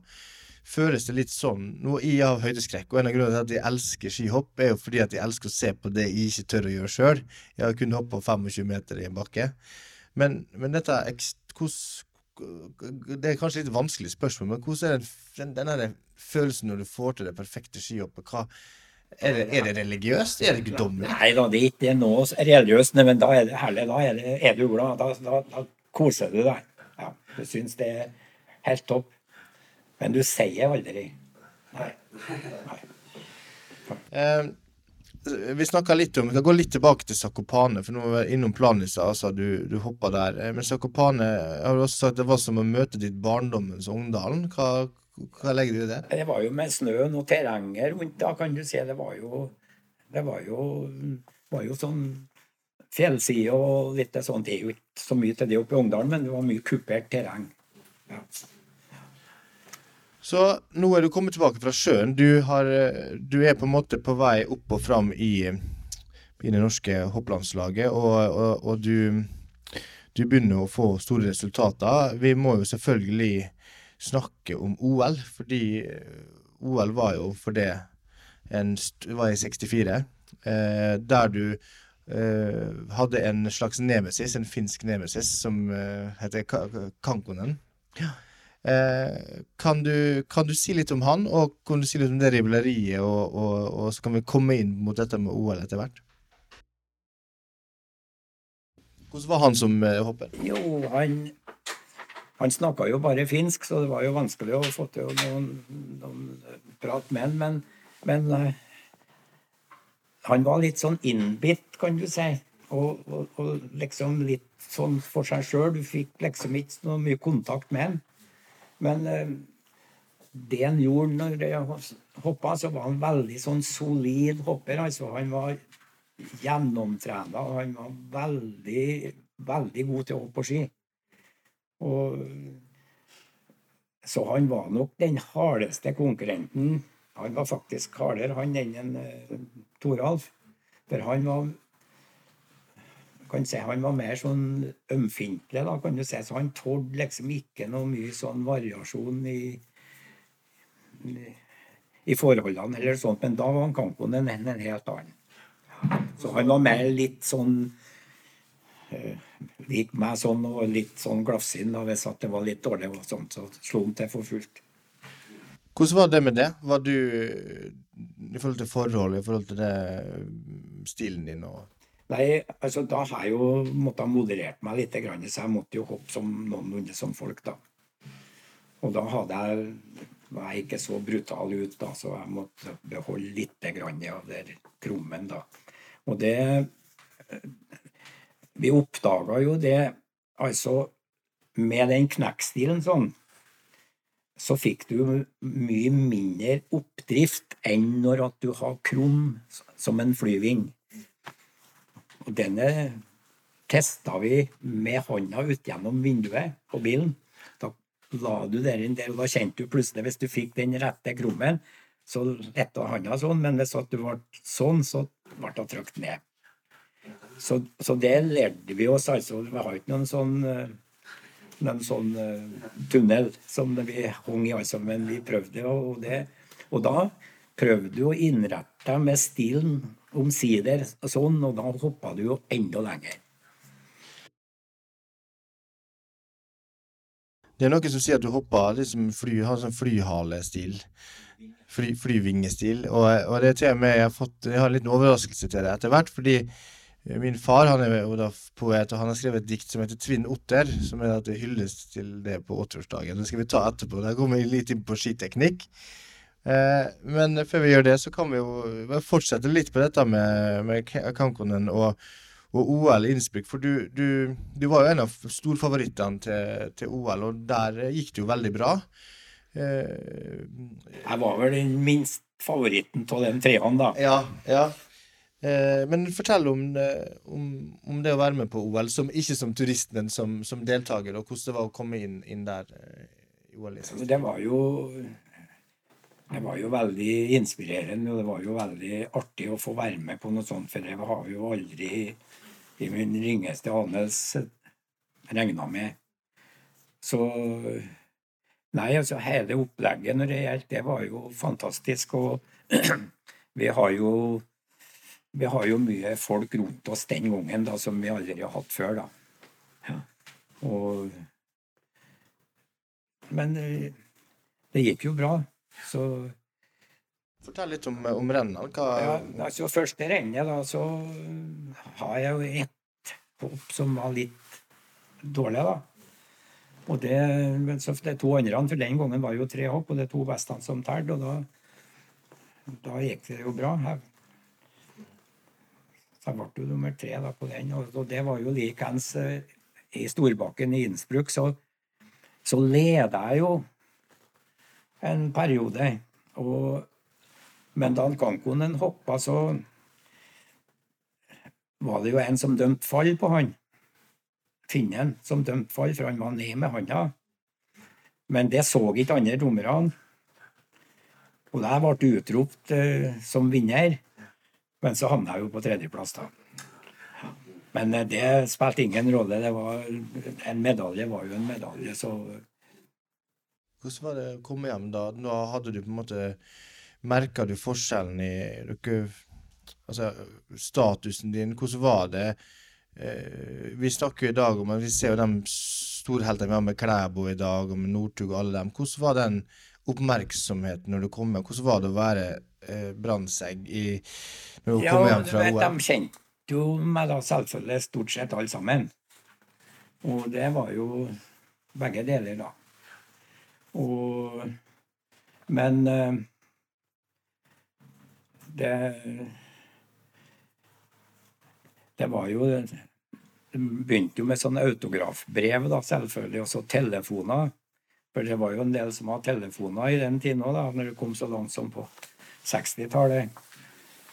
Føles det litt sånn Nå, jeg har høydeskrekk, og en av grunnene til at jeg elsker skihopp, er jo fordi at jeg elsker å se på det jeg ikke tør å gjøre sjøl. Jeg har kun hoppa 25 meter i en bakke. Men, men dette hvordan Det er kanskje litt vanskelig spørsmål, men hvordan er den, den, den følelsen når du får til det perfekte skihoppet? Hva, er, det, er det religiøst? Er det guddommelig? Nei da, det er ikke noe religiøst, nei, men da er det herlig. Da er, det, er du glad. Da, da, da koser du deg. Ja, du syns det er helt topp. Men du sier aldri nei. nei. Eh, vi snakka litt om Vi kan gå litt tilbake til Sakopane, for nå var vi innom Planisa. Altså, du, du hoppa der. Eh, men Sakopane har du også sagt det var som å møte ditt barndommens Ungdalen. Hva, hva legger du i det? Det var jo med snøen og terrenget rundt da, kan du si. Det var jo Det var jo, var jo sånn fjellside og litt sånt. Det er jo ikke så mye til det oppe i Ungdalen, men det var mye kupert terreng. Ja. Så nå er du kommet tilbake fra sjøen. Du, har, du er på en måte på vei opp og fram i, i det norske hopplandslaget, og, og, og du, du, begynner å få store resultater. Vi må jo selvfølgelig snakke om OL, fordi OL var jo for det en, var i 64, eh, der du eh, hadde en slags nemesis, en finsk nemesis, som eh, heter Kankonen. Ja. Eh, kan, du, kan, du, si litt om han, og kan du si litt om det rivaleriet, og, og, og, så kan vi komme inn mot dette med OL etter hvert? Hvordan var han som eh, hopper? Jo, han, han snakka jo bare finsk, så det var jo vanskelig å få til noen, noen prat med han, men, men uh, han var litt sånn innbitt, kan du si. Og, og, og liksom litt sånn for seg sjøl. Du fikk liksom ikke så mye kontakt med han. Men eh, det han gjorde når jeg hoppa, så var han veldig sånn solid hopper. altså Han var gjennomtrena, og han var veldig, veldig god til å hoppe på ski. Og så han var nok den hardeste konkurrenten. Han var faktisk hardere, han enn uh, Toralf. For han var kan si Han var mer sånn ømfintlig, da, kan du si. Så han tålte liksom ikke noe mye sånn variasjon i, i forholdene eller sånt. Men da var han Kankonen en, en helt annen. Så han var mer litt sånn uh, lik meg sånn, og litt sånn glafsinn hvis det var litt dårlig, og sånt, så slo han til for fullt. Hvordan var det med det? Var du i forhold til forhold, i forhold til det, stilen din og Nei, altså da har jeg jo måttet moderert meg litt, så jeg måtte jo hoppe som noenlunde som folk, da. Og da hadde jeg, var jeg ikke så brutal ut, da, så jeg måtte beholde litt grann av den krummen, da. Og det Vi oppdaga jo det, altså Med den knekkstilen sånn, så fikk du mye mindre oppdrift enn når at du har krum som en flyving. Og denne testa vi med hånda ut gjennom vinduet på bilen. Da la du den der, og da kjente du plutselig, hvis du fikk den rette krummen, så letta hånda sånn, men hvis du ble sånn, så ble det trykt ned. Så, så, det lærte vi oss, altså. Vi har ikke noen sånn, noen sånn uh, tunnel som vi hang i, altså, men vi prøvde, og, det, og da prøvde du å innrette deg med stilen omsider sånn, og da hoppa du jo enda lenger. Det er noen som sier at du hopper liksom fly, har sånn flyhalestil. Fly, flyvingestil. Og, og, det til og med jeg har fått Jeg har en liten overraskelse til det etter hvert, fordi min far han er jo da poet, og han har skrevet et dikt som heter 'Tvinn Otter', som er til hyllest til det på 80-årsdagen. Det skal vi ta etterpå. Der kommer vi litt inn på skiteknikk. Eh, men før vi gjør det, så kan vi jo fortsette litt på dette med, med Kankonen og, og OL i Innsbruck. For du, du, du, var jo en av storfavorittene til, til, OL, og der gikk det jo veldig bra. Eh, jeg var vel den minst favoritten av den treene, da. Ja, ja. Eh, men fortell om, om, om, det å være med på OL, som, ikke som turist, men som, som deltaker, og hvordan det var å komme inn, inn der. Eh, i OL. Det var jo det var jo veldig inspirerende, og det var jo veldig artig å få være med på noe sånt, for det har jo aldri i min ringeste anelse regna med. Så Nei, altså hele opplegget når det gjaldt, det var jo fantastisk. Og vi har jo vi har jo mye folk rundt oss den gangen da, som vi aldri har hatt før. da. Ja. Og, men eh, det gikk jo bra. Så Fortell litt om, om rennene. Hva... Ja, altså Første rennet, da, så har jeg jo ett hopp som var litt dårlig, da. Og det, så de to andre, for den gangen var jo tre hopp, og det er to bestene som telte, og da, da, gikk det jo bra. Så jeg ble jo nummer tre da på den. Og, og det var jo likeens eh, i Storbakken i Innsbruck, så, så leda jeg jo en periode. Og, men da Kankonen hoppa, så var det jo en som dømte fall på han. Finnen som dømte fall, for han var ned med handa. Men det så ikke andre dommerne. Og jeg ble utropt uh, som vinner. Men så havna jeg jo på tredjeplass, da. Men eh, det spilte ingen rolle. Var, en medalje var jo en medalje, så Hvordan var det å komme hjem da? Nå hadde du på en måte Merka du forskjellen i dere Altså statusen din? Hvordan var det? Eh, vi snakker jo i dag om Vi ser jo de storheltene vi har med Klæbo i dag, og med Northug og alle dem. Hvordan var den oppmerksomheten når du kom hjem? Hvordan var det å være eh, Brandtzæg når hun ja, kom hjem fra vet, OL? De kjente jo meg da selvfølgelig stort sett alle sammen. Og det var jo begge deler, da. Og Men eh, det Det var jo Det begynte jo med sånne autografbrev, da, selvfølgelig, og så telefoner. For det var jo en del som hadde telefoner i den tiden da når det kom så langt som på 60-tallet.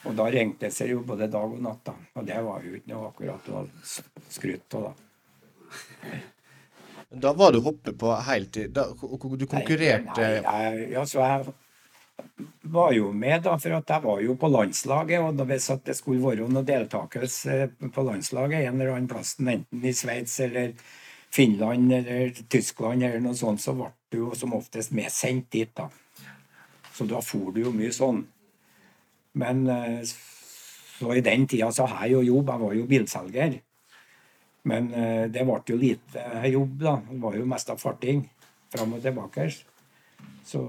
Og da ringte det jo både dag og natt, da. Og det var jo ikke noe akkurat å skryte av, da. Da var du hoppe på heltid. Da, du konkurrerte Nei, nei, jeg, altså, jeg var jo med, da, for at jeg var jo på landslaget. Og hvis det skulle være noe deltakelse på landslaget en eller annen plass, enten i Sveits eller Finland eller Tyskland eller noe sånt, så ble du jo som oftest medsendt dit, da. Så da for du jo mye sånn. Men eh, så i den tida så har jeg jo jobb, jeg var jo bilselger. Men eh, det ble jo lite jobb, da. Det var jo mest av farting fram og tilbake. Så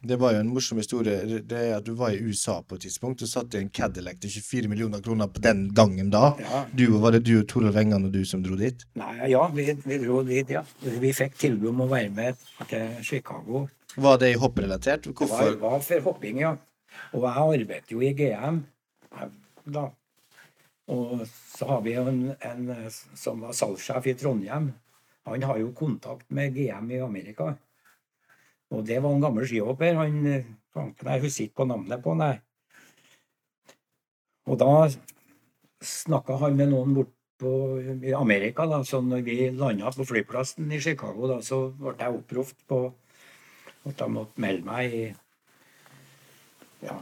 Det var jo en morsom historie. Det er at Du var i USA på et tidspunkt og satt i en Cadillac til 24 millioner kroner på den gangen da. ja. Du, var det du og Toralf Engan og du som dro dit? Nei, ja, vi, vi dro dit, ja. Vi fikk tilbud om å være med til Chicago. Var det hopprelatert? Det var, var for hopping, ja. Og jeg arbeidet jo i GM da. Og så har vi en, en som var salgssjef i Trondheim. Han har jo kontakt med GM i Amerika. Og det var en gammel skihopper. Han fanken, Jeg husker ikke på navnet på han. Og da snakka han med noen bort på, i Amerika. da, Så når vi landa på flyplassen i Chicago, da, så ble jeg oppropt på at jeg måtte melde meg i ja,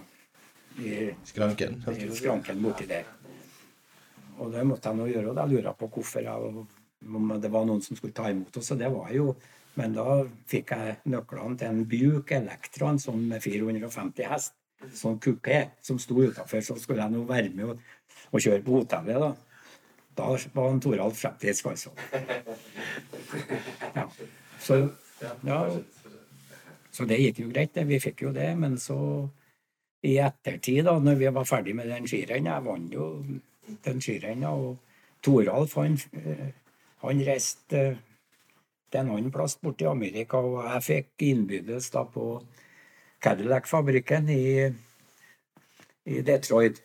i, Skranken? i skranken borti der. Og det måtte jeg nå gjøre. Og da lurer jeg på hvorfor jeg, om det var noen som skulle ta imot oss. Og det var jo Men da fikk jeg nøklene til en Buick Electra, en sånn med 450 hest. Sånn kupé som sto utafor. Så skulle jeg nå være med og, og kjøre på hotellet, da. Da var en Toralf skeptisk, altså. Ja. Så, ja, så det gikk jo greit, det. Vi fikk jo det. Men så i ettertid, da når vi var ferdig med den skirennen Jeg vant jo den skirennen, og Toralf han, eh, han reiste eh, til en annen plass borte i Amerika, og jeg fikk innbydes da på Cadillac-fabrikken i, i Detroit.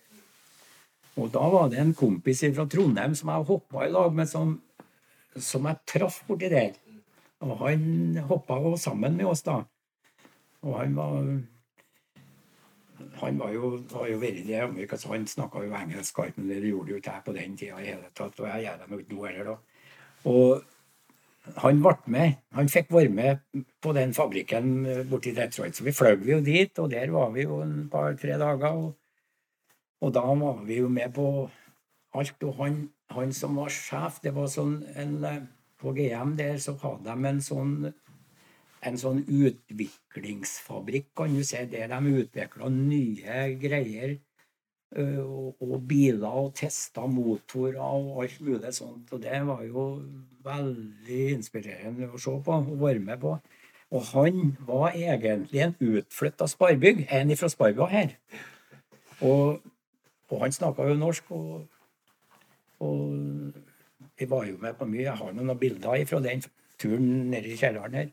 Og da var det en kompis fra Trondheim som jeg hoppa i lag med, som, som jeg traff borti der. Og han hoppa sammen med oss, da. Og han var han var jo, var jo veldig i så han snakka jo engelsk, men det gjorde jo ikke jeg på den tida i hele tatt. Og jeg gjør det ikke nå heller, da. Og han ble med. Han fikk være med på den fabrikken borti Detroit. Så vi fløy jo dit, og der var vi jo en par-tre dager. Og, og da var vi jo med på alt. Og han, han som var sjef, det var sånn en På GM der så hadde de en sånn en sånn utviklingsfabrikk, kan du si, der de utvikla nye greier. Og, og biler og testa motorer og alt mulig sånt. Og det var jo veldig inspirerende å se på og være med på. Og han var egentlig en utflytta Sparbygg, en fra sparbya her. Og, og han snakka jo norsk, og, og vi var jo med på mye. Jeg har noen bilder fra den turen nede i kjelleren her.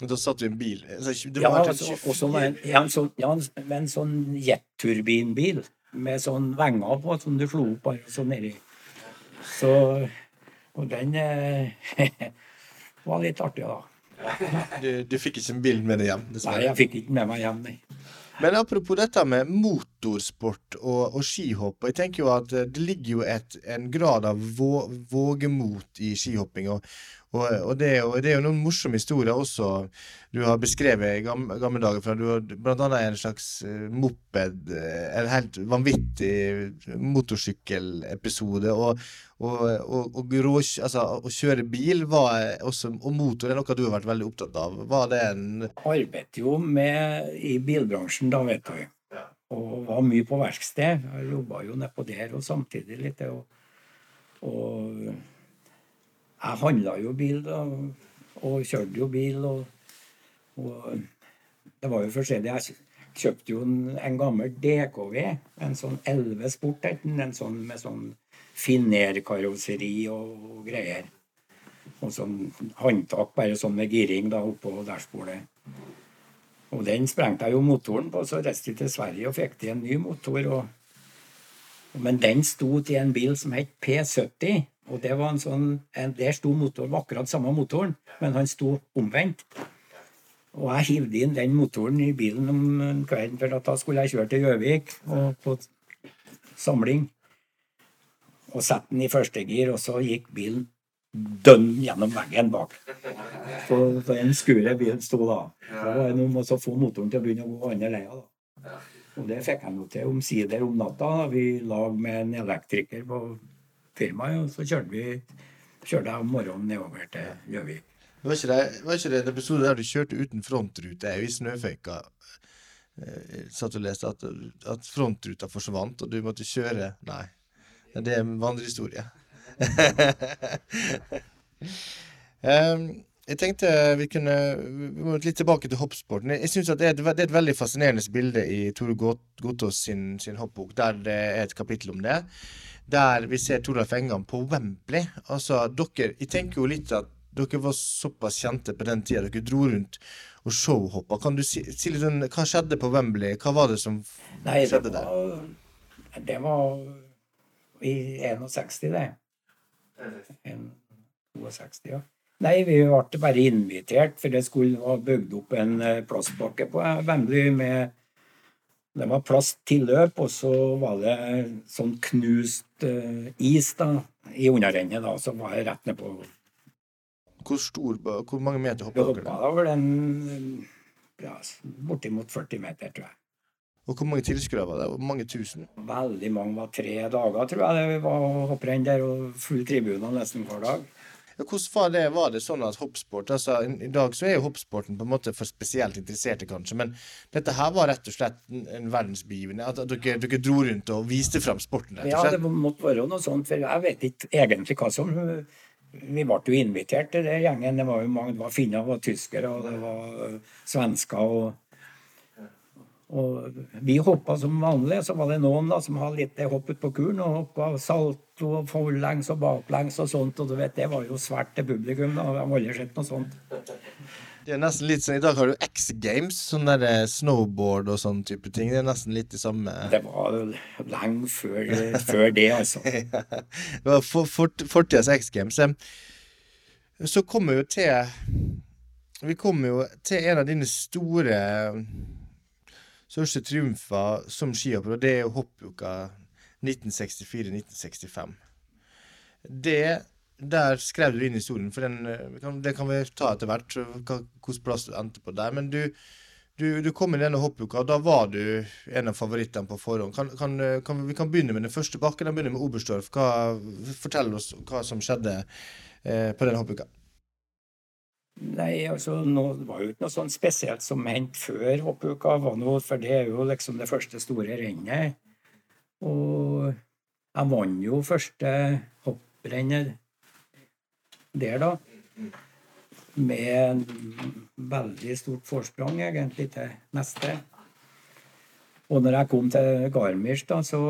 Da satt vi i en bil. Det Ja, var altså, og så med en, en sånn, ja, med en sånn jetturbinbil. med sånn venger på som du slo opp bare sånn nedi. Så Og den eh, var litt artig, da. Du, du fikk ikke bilen med deg hjem? Nei, jeg fikk ikke med meg hjem, nei. Men apropos dette med motorsport og, og skihopp. Jeg tenker jo at eh, det ligger jo et, en grad av vå, vågemot i skihopping. Og, og, og det, jo, det, er jo, noen morsomme historier også du har beskrevet i gamle, gamle dager. For du har blant annet en slags uh, moped, eh, en helt vanvittig motorsykkelepisode. Og, og, rå, altså, å kjøre bil var også, og motor er noe du har vært veldig opptatt av. Var det en Arbeidet jo med i bilbransjen da, vet du. Og var mye på verksted. Jeg jobba jo nedpå der og samtidig litt. og, og jeg handla jo bil da, og kjørte jo bil. Og, og det var jo forskjellig. Jeg kjøpte jo en, en gammel DKV, en sånn 11 Sport, en sånn med sånn finerkarosseri og, og greier. Og sånn håndtak bare sånn med giring da oppå dashbordet. Og den sprengte jeg jo motoren på, så reiste jeg til Sverige og fikk til en ny motor. Og, men den sto til en bil som het P70. Og det var en sånn, en, Der sto motoren, akkurat samme motoren, men han sto omvendt. Og jeg hivde inn den motoren i bilen om kvelden, for da skulle jeg kjøre til Gjøvik på samling. Og sette den i første gir, og så gikk bilen dønn gjennom veggen bak. Så, så en skure bilen sto da. Da det å få motoren til å begynne å gå andre leia. da. Og det fikk jeg nå til omsider om natta. Vi lag med en elektriker på firmaet, og så kjørte vi kjørte jeg om morgenen nedover til Gjøvik. Det, var ikke det en episode der du kjørte uten frontrute i snøføyka? Eh, satt og leste at, at frontruta forsvant, og du måtte kjøre Nei, det er en vandrehistorie. um, jeg tenkte vi kunne vi må litt tilbake til hoppsporten. Jeg synes at det er, et, det er et veldig fascinerende bilde i Tore Gotaas sin, sin hoppbok, der det er et kapittel om det der vi ser Toralf Engan på Wembley. Altså, dere Jeg tenker jo litt at dere var såpass kjente på den tida. Dere dro rundt og showhoppa. Kan du si, si litt om hva skjedde på Wembley? Hva var det som Nei, skjedde det var, der? Det var i 61, det. 62, ja. Nei, vi ble bare invitert, for det skulle ha bygd opp en eh, plastbakke på Wembley med det var plass til løp, og så var det sånn knust uh, is da, i underrennet, da, så var jeg rett nedpå. Hvor stor, hvor mange meter hoppa dere? Hoppa da det en ja, bortimot 40 meter, tror jeg. Og hvor mange tilskuere var det? Mange tusen? Veldig mange. var Tre dager, tror jeg det var hopprenn der, og full tribune nesten hver dag. Hvordan var det, var det sånn at hoppsport altså I dag så er jo hoppsporten på en måte for spesielt interesserte, kanskje, men dette her var rett og slett en, en verdensbegivenhet? At, dere, dere, dro rundt og viste fram sporten? rett og slett? Ja, det måtte være noe sånt, for jeg vet ikke egentlig hva som Vi ble jo invitert til den gjengen. Det var jo mange, det var finner, det var tyskere, og det var svensker. og og vi hoppa som vanlig. Så var det noen da som hadde litt hoppet på kuren og hoppa salto og forlengs og baklengs og sånt. Og du vet, det var jo svært til publikum. da, Jeg har aldri sett noe sånt. Det er nesten litt sånn, I dag har du X Games, sånn der eh, snowboard og sånn type ting. Det er nesten litt det samme. Det var lenge før, før det, altså. det var for, for, fortidas X Games. Så kommer vi jo til Vi kommer jo til en av dine store største triumfer som skihopper, og det er hoppuka 1964-1965. Det Der skrev du inn historien, for den, kan, den kan vi ta etter hvert, hvilken plass du endte på der. Men du, du, du kom i denne hoppuka, og da var du en av favorittene på forhånd. Kan, kan, kan, vi kan begynne med den første bakken. Den begynner med Oberstdorf. fortell oss hva som skjedde eh, på den hoppuka. Nei, altså, nå, var jo ikke noe sånn spesielt som hendte før hoppuka, for det er jo liksom det første store rennet. Og jeg vant jo første hopprennet der, da. Med veldig stort forsprang, egentlig, til neste. Og når jeg kom til Garmisch, da, så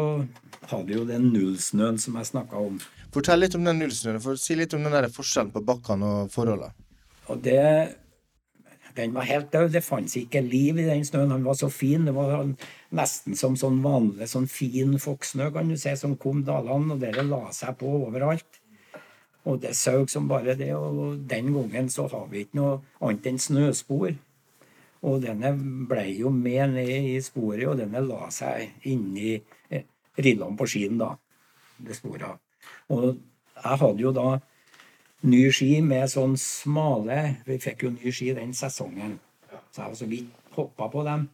hadde jo den nullsnøen som jeg snakka om. Fortell litt om den nullsnøen. For si litt om den der forskjellen på bakkene og forholdene. Og det den var helt død. Det fantes ikke liv i den snøen. Han var så fin. Det var nesten som sånn vanlig sånn fin fokksnø, kan du se, som kom dalene, og dere la seg på overalt. Og det søg som bare det. Og den gangen så har vi ikke noe annet enn snøspor. Og denne ble jo med ned i sporet, og denne la seg inni eh, rillene på skien, da. Det sporet. Og jeg hadde jo da ny ski med sånn smale Vi fikk jo ny ski den sesongen, så jeg var så vidt hoppa på dem.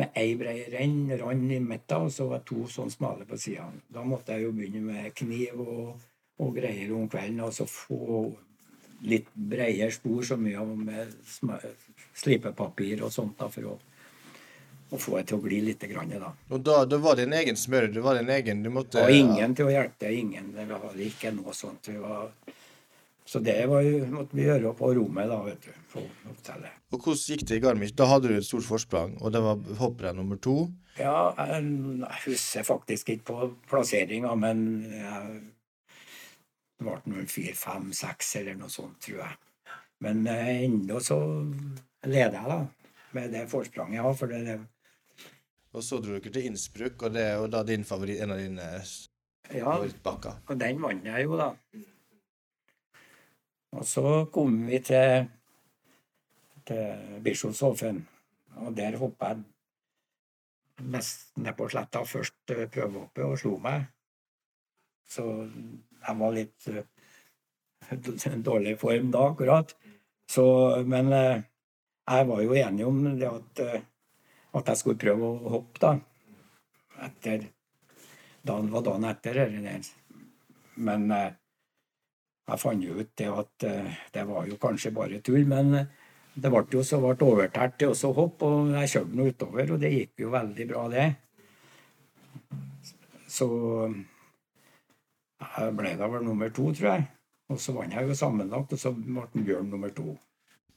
Med ei brei renn, rand i midten, og så var to sånn smale på sidene. Da måtte jeg jo begynne med kniv og, og greier om kvelden, og så få litt bredere spor, så mye med slipepapir og sånt, da, for å, å få det til å gli litt. Grann, da. Og da, da var det en egen smør? Det var din egen du måtte Og ingen til å hjelpe deg. Ingen. Det var ikke noe sånt. Vi var så det var, måtte vi gjøre på rommet da, vet du, på hotellet. Og hvordan gikk det i Garmisch? Da hadde du et stort forsprang, og det var hopprenn nummer to? Ja, jeg, husker faktisk ikke på plasseringa, men jeg, det ble nummer fire, fem, seks eller noe sånt, tror jeg. Men eh, ennå så leder jeg, da, med det forspranget jeg har. For det, det og så dro dere til Innsbruck, og det er da din favoritt, en av dine ja, favorittbakker? og den vant jeg jo, da. Og så kom vi til, til Bischofshofen, og der hoppa jeg mest ned på sletta. Først uh, prøvehoppet og slo meg. Så jeg var litt uh, dårlig form da, akkurat. Så, men uh, jeg var jo enig om det at, at jeg skulle prøve å hoppe, da. Etter dagen var dagen etter. Eller, men jeg fant jo ut det at eh, det var jo kanskje bare tull, men eh, det ble jo så ble overtært til å hoppe, og jeg kjørte nå utover, og det gikk jo veldig bra, det. Så jeg ble da vel nummer to, tror jeg. Og så vant jeg jo sammenlagt, og så ble Bjørn nummer to.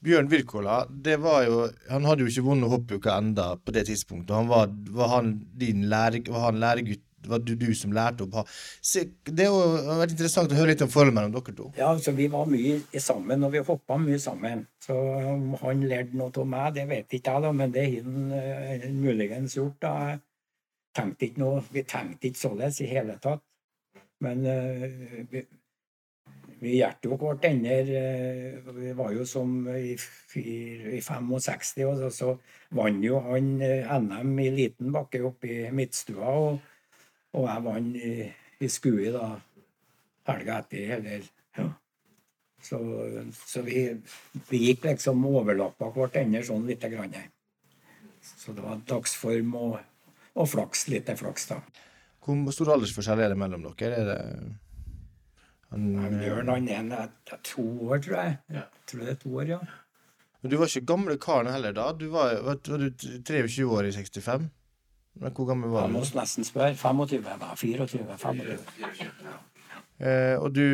Bjørn Wirkola, det var jo Han hadde jo ikke vunnet hoppuka enda på det tidspunktet. Han var, var han din lære, var han læregutt det var du, du som lærte opp Det har vært interessant å høre litt om forholdet mellom dere to. Ja, altså, Vi var mye sammen, og vi hoppa mye sammen. Så om han lærte noe av meg, det vet ikke jeg, da, men det har han uh, muligens gjort. da. Tenkte ikke noe, vi tenkte ikke således i hele tatt. Men uh, vi, vi hjalp jo hverandre. Uh, vi var jo som i, i 65, og så vant jo han NM i liten bakke oppe i Midtstua. og og jeg vant i, i Skui da helga etter, eller ja. Så, så vi, vi, gikk liksom overlappa hverandre sånn lite grann. Så det var dagsform og, og flaks. Litt flaks, da. Hvor stor aldersforskjell er det mellom dere? Er det han, Bjørn han er to år, tror jeg. Ja. Jeg tror det er to år, ja. Men du var ikke gamle karen heller da? Du var, var, var du 23 år i 65? Men hvor gammel var du? Jeg må nesten spørre. 25? Jeg var 24? 25. Eh, og du,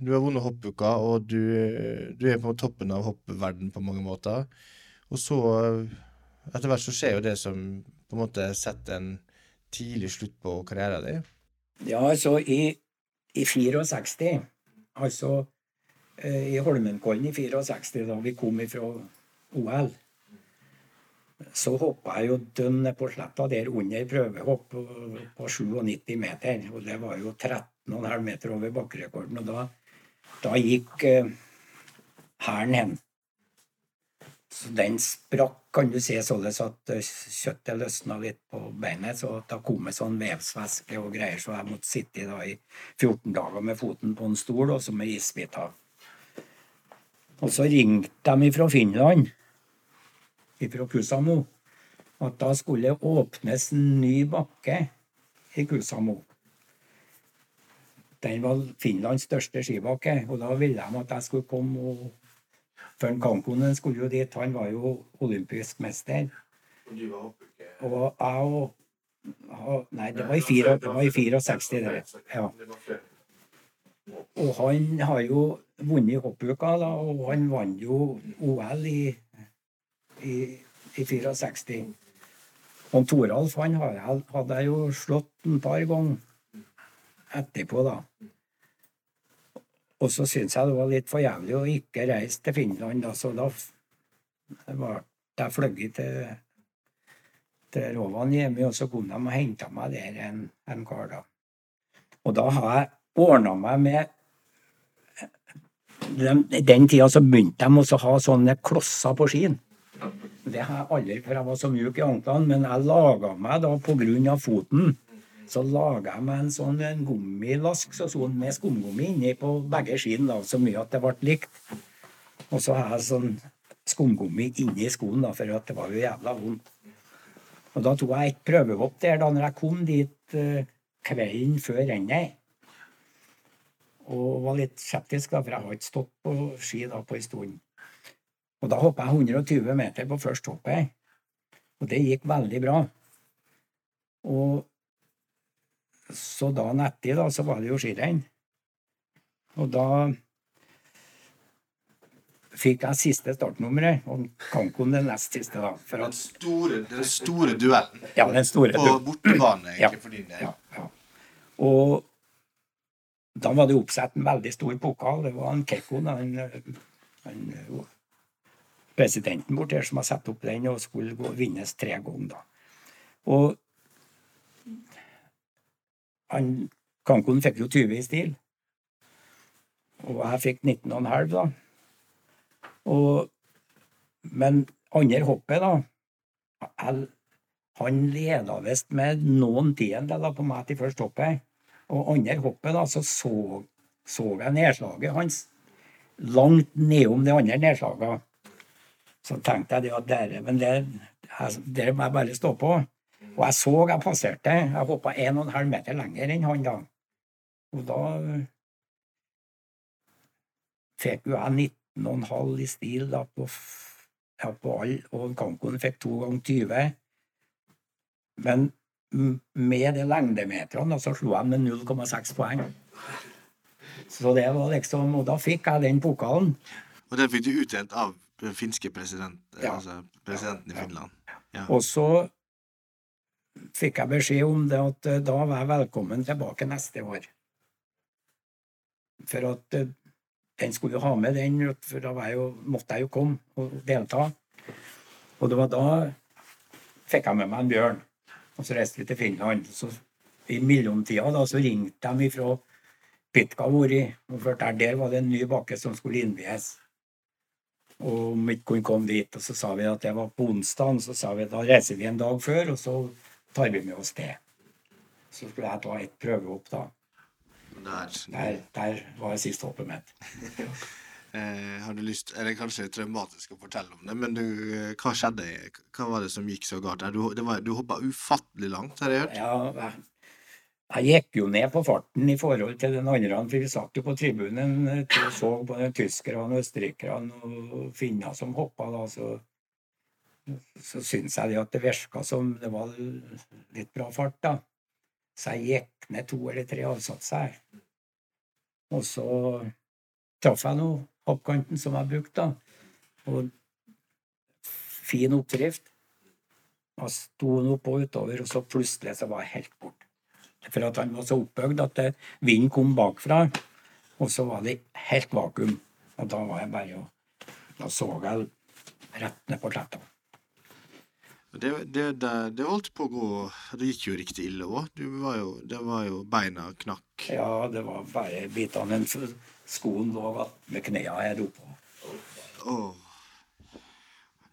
du har vunnet hoppuka, og du, du, er på toppen av hoppverden på mange måter. Og så, etter hvert så skjer jo det som på en måte setter en tidlig slutt på karrieren din. Ja, altså i, i 64, altså eh, i Holmenkollen i 64, da vi kom ifra OL så hoppa jeg jo dønn på sletta der under prøvehopp på, på 97 meter. Og det var jo 13,5 meter over bakkerekorden. Og da, da gikk uh, hen. Så den sprakk, kan du si, således at uh, kjøttet løsna litt på beinet. Så da kom det sånn vevsvæske og greier, så jeg måtte sitte da i 14 dager med foten på en stol, og så med isbiter. Og så ringte de fra Finland fra Kusamo at da skulle det åpnes en ny bakke i Kusamo. Den var Finlands største skibakke, og da ville de at jeg skulle komme og For Kankonen skulle jo dit, han var jo olympisk mester. Og jeg og Nei, det var i, fire, det var i 64, det. Ja. Og han har jo vunnet hoppuka, da, og han vant jo OL i i, i 64. Og Toralf han hadde jeg jo slått en par ganger etterpå, da. Og så syntes jeg det var litt for jævlig å ikke reise til Finland, da, så da ble jeg fløyet til, til Rovaniemi, og så kom de og henta meg der en, en kar, da. Og da har jeg ordna meg med I den tida så begynte de å ha sånne klosser på skien. Det har jeg aldri, for jeg var så mjuk i anklene, men jeg laga meg da av foten. Så laga jeg meg en sånn en gummilask så sånn med skumgummi inni på begge skiene, da, så mye at det ble likt. Og så har jeg sånn skumgummi inni skoen, da, for at det var jo jævla vondt. Og da tok jeg et prøvehopp der da når jeg kom dit eh, kvelden før rennet. Og var litt skeptisk, da, for jeg har ikke stått på ski da på en stund. Og da hoppa jeg 120 meter på første hoppet. Og det gikk veldig bra. Og så dagen etter da, så var det jo skirenn. Og da fikk jeg siste startnummeret, og Kankon den nest siste, da. For Den store, den store duellen ja, den store på bortebane, Ja. egentlig, for din del. Ja, ja. Og da var det oppsatt en veldig stor pokal. Det var en Kekkon, han, han, presidenten bort her, som har satt opp den og skulle gå, vinnes tre ganger. da. Og han, Kankoen fikk jo 20 i stil. Og jeg fikk 19,5, da. Og, men andre hoppet, da jeg, Han leda visst med noen tiendedeler på meg til første hoppet. Og andre hoppet, da, så så, så jeg nedslaget hans langt nedom de andre nedslagene. Så tenkte jeg det at dere, men det, jeg- det må jeg bare stå på. Og jeg så jeg passerte. Jeg hoppa 1,5 meter lenger enn han da. Og da fikk jo jeg 19,5 i stil da på, ja, på all, og Kankoen fikk to ganger 20. Men med de lengdemeterne så slo jeg med 0,6 poeng. Så det var liksom, Og da fikk jeg den pokalen. Og den fikk du utdelt av den finske president, Ja. altså presidenten i Finland. Ja. Og så fikk jeg beskjed om det at eh, da var jeg velkommen tilbake neste år. For at eh, den skulle jo ha med den, for da var jeg jo, måtte jeg jo komme og delta. Og det var da fikk jeg med meg en bjørn. Og så reiste vi til Finland. Så I mellomtida da, så ringte de ifra Pitcavuori og fortalte der var det en ny bakke som skulle innvies. Og om kom dit. Og så sa vi at det var på onsdag. og Så sa vi at da reiser vi en dag før, og så tar vi med oss det. Så skulle jeg ta et prøvehopp, da. Der. Der, der var sist hoppet mitt. Eh, har du lyst, eller kanskje traumatisk å fortelle om det, men du, eh, hva skjedde? Hva var det som gikk så galt? Du, det var, du hoppa ufattelig langt, har jeg hørt? Ja, jeg, gikk jo ned på farten i forhold til den andre, for vi satt jo på tribunen eh, og så på de tyskerne, østerrikerne og finner som hoppa. da, så så syns jeg at det virka som det var litt bra fart, da. Så jeg gikk ned to eller tre avsatser. Og så traff jeg nå hoppkanten som jeg brukte, da. Og fin oppdrift. Jeg sto nå på utover, og så plutselig så var jeg helt borte. For at han var så opphøyd at det- vinden kom bakfra, og så var det helt vakuum. Og da var jeg bare og Da så jeg rett ned på sletta. Det, det, det, det holdt på å gå Det gikk jo riktig ille òg. Det var jo beina knakk. Ja, det var bare bitene Skoen lå ved med knærne her oppe. Åh.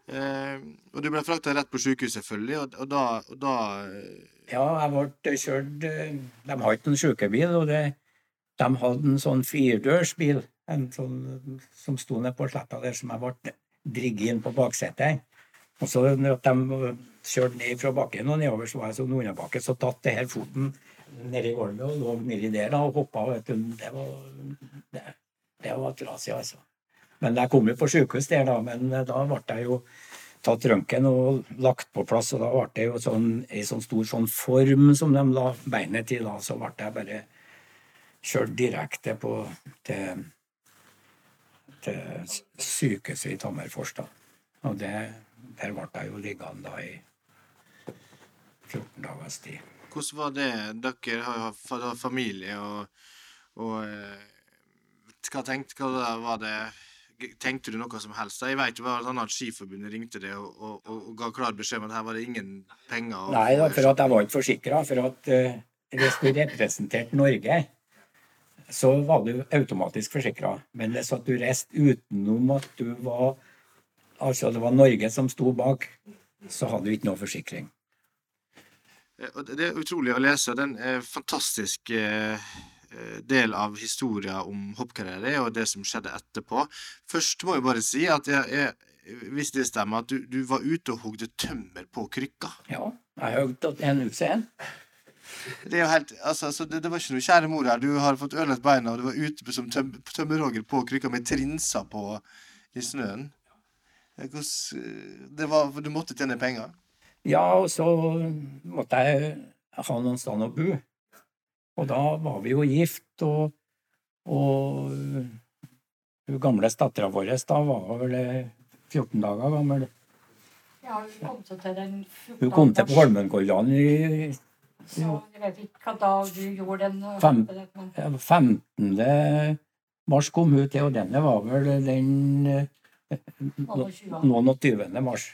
Eh, og du ble frakta rett på sykehus, selvfølgelig, og, og da, og da eh, Ja, jeg ble kjørt eh, De har ikke noen sykebil, og det, de hadde en sånn firedørsbil en sånn, som sto nede på sletta der, som jeg ble drigget inn på baksetet. Og så når de kjørte ned fra bakken og nedover, så var jeg sånn underbakke, så tatt det her foten nedi gulvet og lå nedi der da, og hoppa. Det var, det, det var trasig, altså. Men jeg kom jo på sykehus der, da, men eh, da ble jeg jo tatt røntgen og lagt på plass, og da ble det jo sånn, ei sånn stor sånn form som de la beinet til, da, så ble jeg bare kjørt direkte på til, til sykehuset i Tammerfors, da. Og det, der ble jeg jo liggende da i 14 dagers tid. Hvordan var det? Dere har jo familie og, og eh, Hva tenkte Hva var det tenkte du noe som helst? Jeg vet jo at han hadde Skiforbundet ringte deg og, og, og, og, ga klar beskjed om at her var det ingen penger. Nei, da, for at jeg var ikke forsikra. For at uh, hvis du representerte Norge, så var du automatisk forsikra. Men hvis at du reiste utenom at du var Altså det var Norge som sto bak, så hadde du ikke noe forsikring. Eh, det er utrolig å lese. Den fantastisk eh, Eh, del av historien om hoppkarriere og det som skjedde etterpå. Først må jeg bare si at jeg, jeg, hvis det stemmer, at du, du var ute og hogde tømmer på krykka. Ja, jeg hogde en en utseende. Det, er helt, altså, det, det, var ikke noe kjære mor her. Du har fått ødelagt beina, og du var ute som tøm, tømmerhogger på krykka med trinser på i snøen. Det var, du måtte tjene penger? Ja, og så måtte jeg ha noen sted å bo. Og da var vi jo gift, og, og hun gamle dattera vår da var vel 14 dager gammel. Ja, hun kom til den 14. Hun kom til på Holmenkollen i Så jeg vet ikke hva dag du gjorde den. Fem, 15. mars kom hun til, og denne var vel den noen og 20. mars.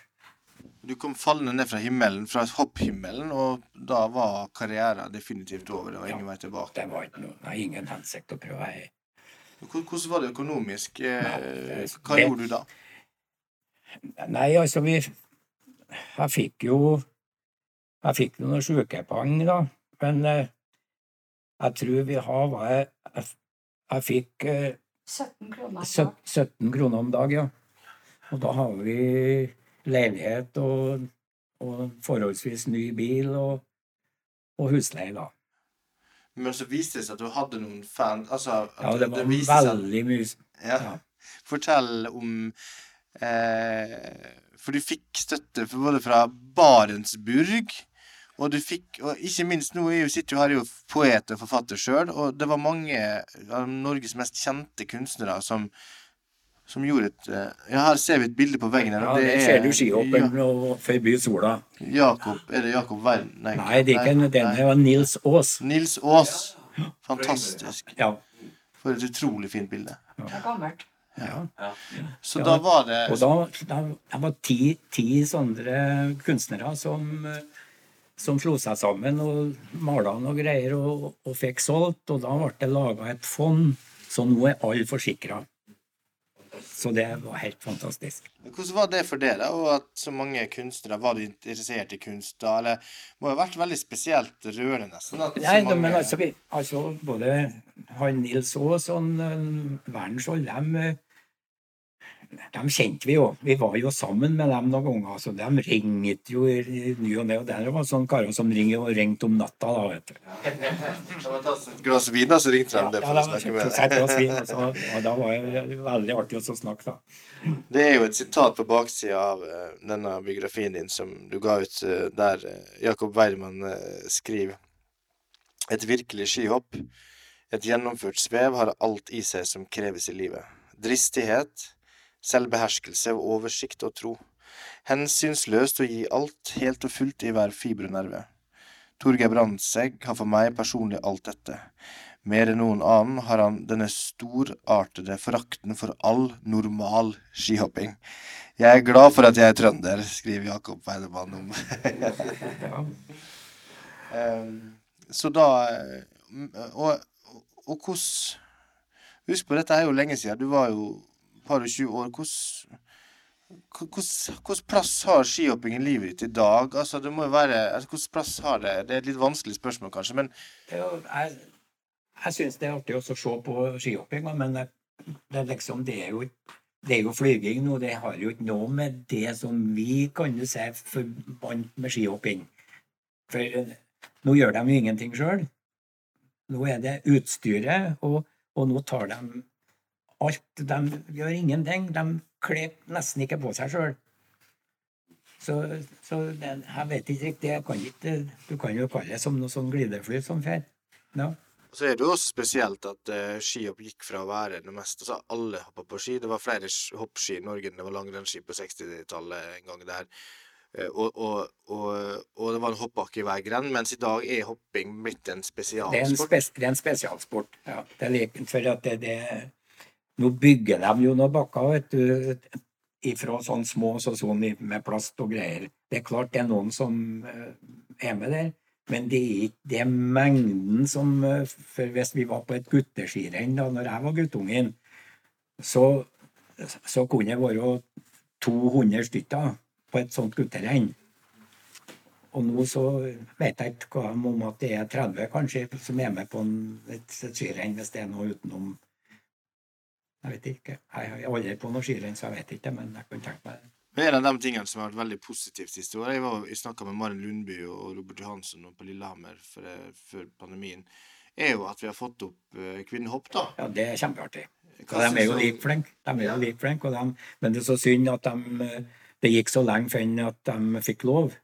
Du kom fallende ned fra himmelen, fra hopphimmelen, og da var karrieren definitivt over. Det var ingen ja, vei tilbake. Det var ikke noe, nei, ingen hensikt å prøve. Hvordan var det økonomisk? Eh, hva det, gjorde du da? Nei, altså vi Jeg fikk jo Jeg fikk noen sykepenger, da. Men eh, jeg tror vi har hva jeg, jeg, jeg fikk eh, 17 kroner, 17 kroner om dag, ja. Og da har vi leilighet og, og forholdsvis ny bil og, og husleie, da. Men så viste det seg at du hadde noen fan altså, Ja, det var det veldig mye ja. ja. Fortell om eh, For du fikk støtte både fra Barentsburg og du fikk, og ikke minst nå er jo, sitter jo her jo poet og forfatter sjøl, og det var mange av Norges mest kjente kunstnere som som gjorde et eh, Ja, her ser vi et bilde på veggen. her. Ja, det, ser du skihopperen ja. forbi sola. Jakob, Er det Jakob Wern? Nei, nei, det er ikke den. Det var Nils Aas. Nils Aas. Fantastisk. Ja. For et utrolig fint bilde. Det er gammelt. Ja. ja. Så da var det Og da, da det var ti, ti sånne kunstnere som, som slo seg sammen og mala noe greier og, og fikk solgt. Og da ble det laga et fond, så nå er alle forsikra. Så det var helt fantastisk. Hvordan var det for dere, og at så mange kunstnere Var du interessert i kunst da? Eller må ha vært veldig spesielt rørende, nesten? Nei, mange... men altså, vi, altså både han Nils Aas og Werner Skjold, de de kjente vi jo. Vi var jo sammen med dem noen ganger. så De ringte jo i ny og ne. Og det var sånne karer som ringte om natta. da, vet du. Var et glass vin, så ringte de det for ja, å snakke med deg. Altså, og da var det veldig artig å snakke, da. Det er jo et sitat på baksida av uh, denne biografien din som du ga ut, uh, der uh, Jakob Weirmann skriver Et virkelig skihopp, et gjennomført svev, har alt i seg som kreves i livet. Dristighet, selvbeherskelse og oversikt og tro. Hensynsløst å gi alt helt og fullt i hver fibernerve. Torgeir Brandtzæg har for meg personlig alt dette. Mer enn noen annen har han denne storartede forakten for all normal skihopping. Jeg er glad for at jeg er trønder, skriver Jakob Weidemann om. um, så da Og, og hvordan Husk på, dette er jo lenge siden. Du var jo par og 20 år, hvilken plass har skihopping i livet ditt i dag? Altså, det må jo være, altså, Hvilken plass har det? Det er et litt vanskelig spørsmål, kanskje, men Jeg, jeg syns det er artig å se på skihopping, men det, det, liksom, det er jo det er jo flyging nå, det har jo ikke noe med det som vi kan du si forbandt med skihopping. For eh, nå gjør de jo ingenting sjøl. Nå er det utstyret, og, og nå tar de alt. De gjør ingenting. De kler nesten ikke på seg sjøl. Så, så det, jeg vet ikke riktig. Kan ikke, du kan jo kalle det som noe sånn glidefly som fer. Ja. Så er det jo også spesielt at uh, skihopp gikk fra å være det meste altså Alle hoppa på ski. Det var flere hoppski i Norge enn det var langrennsski på 60-tallet en gang der. Uh, og, og, og, og, det var en hoppbakke i hver grend, mens i dag er hopping blitt en spesialsport. Det er en, spes, det er en spesialsport, ja. Det er like, for at det, det Nå bygger de jo noen bakker, vet du, ifra sånn små så sånn med plast og greier. Det er klart det er noen som eh, er med der, men det er ikke det mengden som eh, For hvis vi var på et gutteskirenn da når jeg var guttungen, så, så kunne det være 200 stykker på et sånt gutterenn. Og nå så vet jeg ikke om at det er 30 kanskje som er med på en, et, et skirenn, hvis det er noe utenom Jeg vet ikke. Jeg har aldri på noe skirenn, så jeg vet ikke, men jeg kan tenke meg det. Men En av de tingene som har vært veldig positivt siste året Jeg, var- jeg snakka med Maren Lundby og Robert Johansson på Lillehammer for, før pandemien, er jo at vi har fått opp eh, kvinnehopp, da. Ja, det er kjempeartig. Og de er jo like flinke. De er jo like flinke, de, men det er så synd at de, eh, det gikk så lenge før at de fikk lov.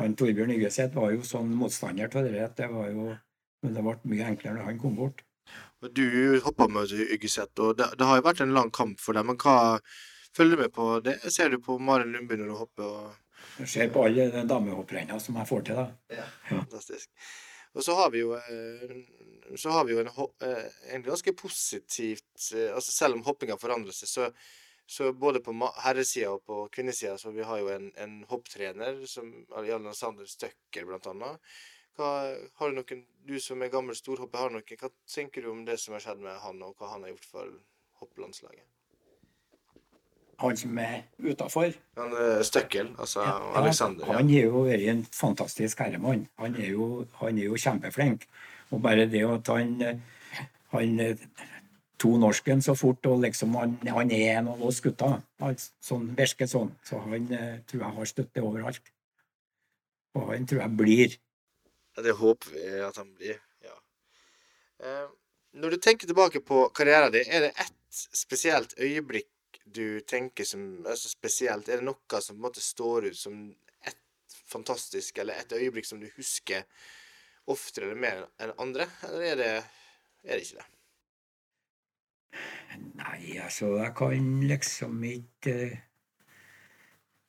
Han Torbjørn Yggeseth var jo sånn motstander til det. det var jo, Men det ble mye enklere når han kom bort. Du hoppa med Yggeseth, og det, det har jo vært en lang kamp for dem. Men hva følger du med på det? Ser du på Maren Lundby når du hopper? og Jeg ser på alle de damehopprenna som jeg får til. da. Ja, Fantastisk. Og så har vi jo eh, så har vi jo en, eh, en ganske positivt eh, altså Selv om hoppinga forandrer seg, så, så både på herresida og på kvinnesida så vi har jo en, en hopptrener, som Jan Sander Støkker blant annet. Hva, har du noen, du som er gammel storhopper, har noen, hva tenker du om det som har skjedd med han, og hva han har gjort for hopplandslaget? Han som er utafor. Han Støkkel, altså Alexander. Han er jo vært en fantastisk herremann. Han er jo, han er jo kjempeflink. Og bare det at han, han to norsken så fort, og liksom han, han er en av oss gutter. Han, sånn, virker sånn. Så han eh, tror jeg har støtte overalt. Og han tror jeg blir. Det håper vi at han blir. Ja. Eh, når du tenker tilbake på karrieren din, er det ett spesielt øyeblikk du tenker som er så spesielt? Er det noe som på en måte står ut som ett fantastisk, eller et øyeblikk som du husker oftere eller mer enn andre? Eller er det, er det ikke det? Nei, altså, jeg kan liksom ikke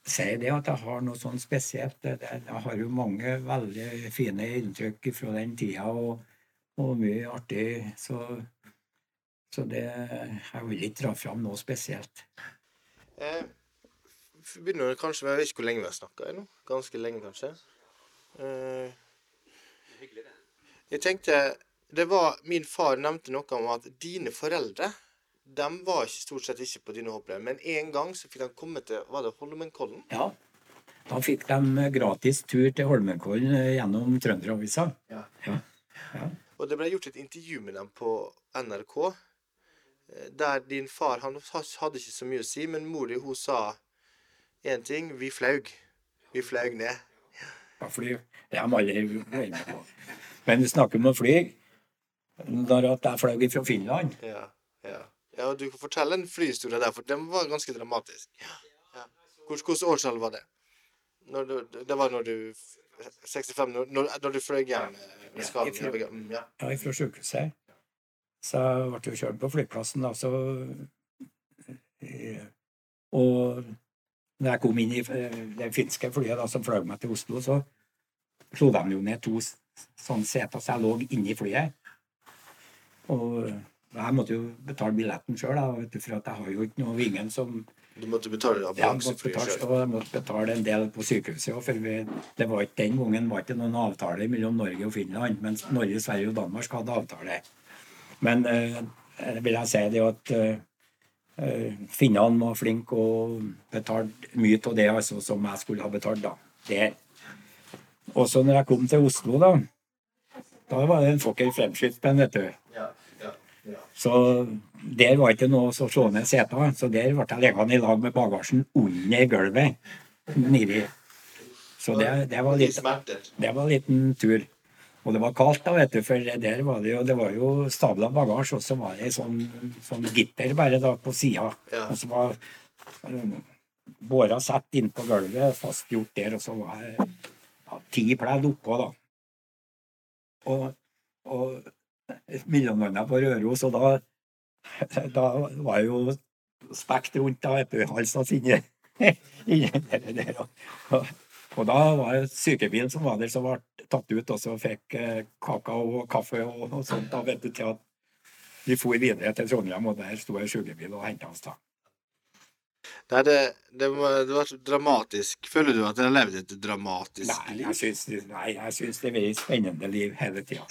si det at jeg har noe sånn spesielt. Det- det- Jeg har jo mange veldig fine inntrykk fra den tida, og, og mye artig. Så, så det Jeg vil ikke dra fram noe spesielt. Eh, vi begynner kanskje med Jeg vet ikke hvor lenge vi har snakka nå. Ganske lenge, kanskje. Eh, jeg tenkte det var, Min far nevnte noe om at dine foreldre de var ikke, stort sett ikke på dine hopprenn, men en gang så fikk de komme til var det Holmenkollen. Ja. Da fikk de gratis tur til Holmenkollen eh, gjennom Trønderavisa. Ja. Ja. Ja. Og det ble gjort et intervju med dem på NRK, eh, der din far han hadde ikke så mye å si, men mor di hun sa én ting. Vi flaug. Vi flaug ned. Ja, fly. Det har de aldri vært med på. Men du snakker om å fly. Når jeg fløy fra Finland Ja, ja. du kan fortelle en flyhistorie der, for den var ganske dramatisk. Ja. Hvilket årstall var det? Når du, det var når du 65, når, når, du fløy hjem med- skaden? Ja, i, Mm, Ja. ja, fra sykehuset. Så jeg ble jo kjørt på flyplassen, da, så eh, Og når jeg kom inn i eh, det finske flyet da, som fløy meg til Oslo, så slo de jo ned to sånne seter, så jeg lå inni flyet. Og jeg måtte jo betale billetten sjøl, for at jeg har jo ikke noe Vingen som Du måtte betale ambulansefly sjøl. Ja, jeg måtte betale en del på sykehuset òg, for vi, det var ikke den gangen var ikke noen avtale mellom Norge og Finland, mens Norge, Sverige og Danmark hadde avtale. Men eh, vil jeg si det at eh, eh, finnene var flinke og betalte mye av det altså, som jeg skulle ha betalt. da. Der. Og så når jeg kom til Oslo, da, da var det en fucker Fremskrittspenn, vet du. Så der var ikke noe så slå ned seter. Så der ble jeg liggende i lag med bagasjen under gulvet. Nedi. Så det, det var litt det var en liten tur. Og det var kaldt, da, vet du, for der var det jo, det var jo stabla bagasje, og så var det sånn, sånn gitter bare da på sida. Ja. Og så var båra satt inn på gulvet, fastgjort der, og så var det ja, ti pledd oppå, da. Og, og mellomlanda på Røros, og da, da var jo spekt rundt da, du, halsen inni der. Og, og da var det sykebilen som var der, som ble tatt ut, og så fikk eh, kakao og kaffe og, og sånt. da vet du til at vi for videre til Trondheim, og der sto en sjukebil og henta oss. da. Nei, det, det, var, det var dramatisk. Føler du at dere har levd et dramatisk Nei, liv? jeg syns, nei, jeg syns det var et spennende liv hele tida.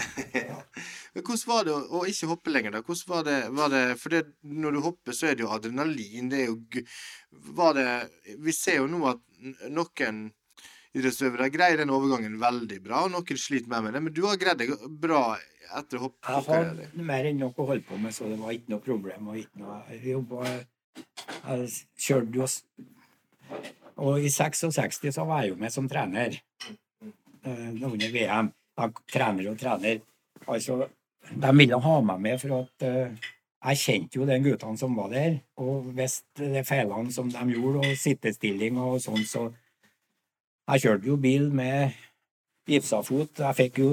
Men hvordan var det å, å ikke hoppe lenger, da? Hvordan var det, var det For det, når du hopper, så er det jo adrenalin. Det er jo Var det Vi ser jo nå at noen idrettsøvere greier den overgangen veldig bra, og noen sliter mer med det. Men du har greid det bra etter hopp. Jeg hoppkarrieren din. hadde mer enn nok å holde på med, så det var ikke noe problem. Og ikke noe, jeg jobba Jeg kjørte jo Og i 66 så var jeg jo med som trener eh, under VM. Jeg, trener og trener. Altså, de ville ha meg med for at eh, jeg kjente jo de guttene som var der. Og hvis de feilene som de gjorde, og sittestilling og sånn, så Jeg kjørte jo bil med gipsa fot. Jeg fikk jo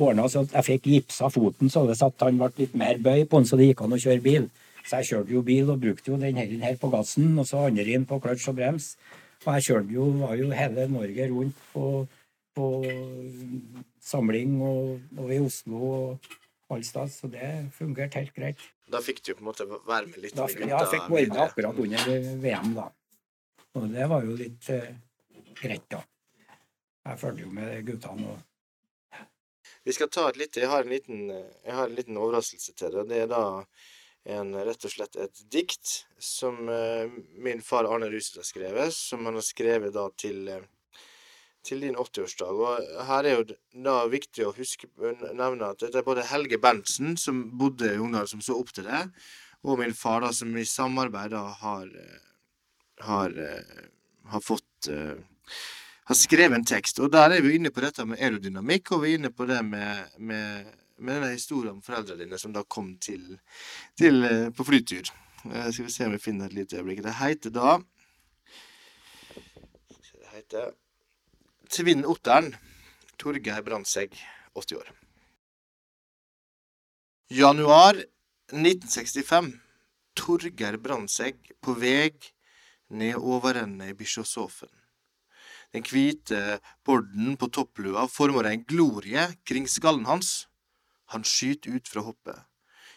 ordna så jeg fikk gipsa foten så det satt han ble litt mer bøy på den, så det gikk an å kjøre bil. Så jeg kjørte jo bil og brukte jo den den her på gassen, og så andre inn på kløtsj og brems. Og jeg kjørte jo, var jo hele Norge rundt på, på samling og, og i Oslo og steder, så det fungerte helt greit. Da fikk du på en måte være med litt Da, med gutta ja, jeg fikk være med akkurat under VM, da. Og det var jo litt eh, greit, da. Jeg fulgte jo med guttene og Vi skal ta et lite Jeg har en liten, jeg har en liten overraskelse til deg. Det er da en, rett og slett et dikt som eh, min far Arne Ruset har skrevet, som han har skrevet da til eh, til din 80-årsdag. Og her er jo da viktig å huske nevne at det er både Helge Berntsen, som bodde i Ungdal, som så opp til det, og min far, da, som i samarbeid da har har, har fått har skrevet en tekst. Og der er vi inne på dette med aerodynamikk, og vi er inne på det med, med, med denne historien om foreldrene dine som da kom til, til på flytur. Skal vi se om vi finner et lite øyeblikk. Det heter da Det heter Tvinn Otteren. Torgeir Brandtzæg, 80 år. Januar 1965. Torgeir Brandtzæg på veg ned overrennet i Bischofshofen. Den hvite borden på topplua former en glorie kring skallen hans. Han skyter ut fra hoppet.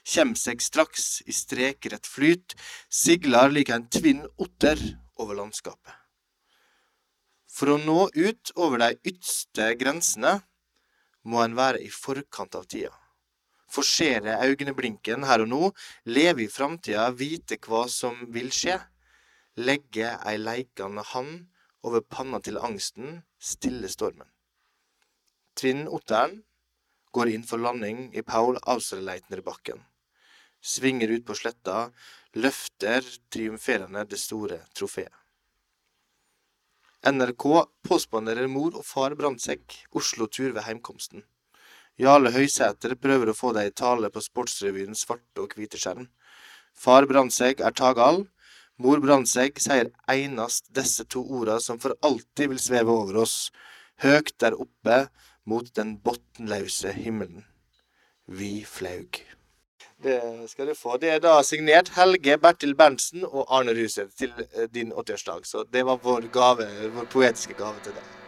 Kjem seg straks i strekrett flyt, sigler lik en tvinn otter over landskapet. For å nå ut over de ytste grensene må en være i forkant av tida. Forsere øyeblinken her og nå, leve i framtida, vite hva som vil skje. Legge ei leikende hand over panna til angsten, stille stormen. Trinn Otteren går inn for landing i Paul Auserleitner-bakken. Svinger ut på sletta, løfter triumferende det store trofeet. NRK påspanderer mor og far brannsekk, Oslo-tur ved heimkomsten. Jarle Høysæter prøver å få deg i tale på Sportsrevyens svarte og hvite skjerm. Far Brandtzæg er tagal. Mor Brandtzæg sier einast disse to orda som for alltid vil sveve over oss, høgt der oppe mot den botnlause himmelen. Vi flaug. Det skal du få. Det er da signert Helge Bertil Berntsen og Arne Ruseth til eh, din 80-årsdag. Så det var vår gave, vår poetiske gave til deg.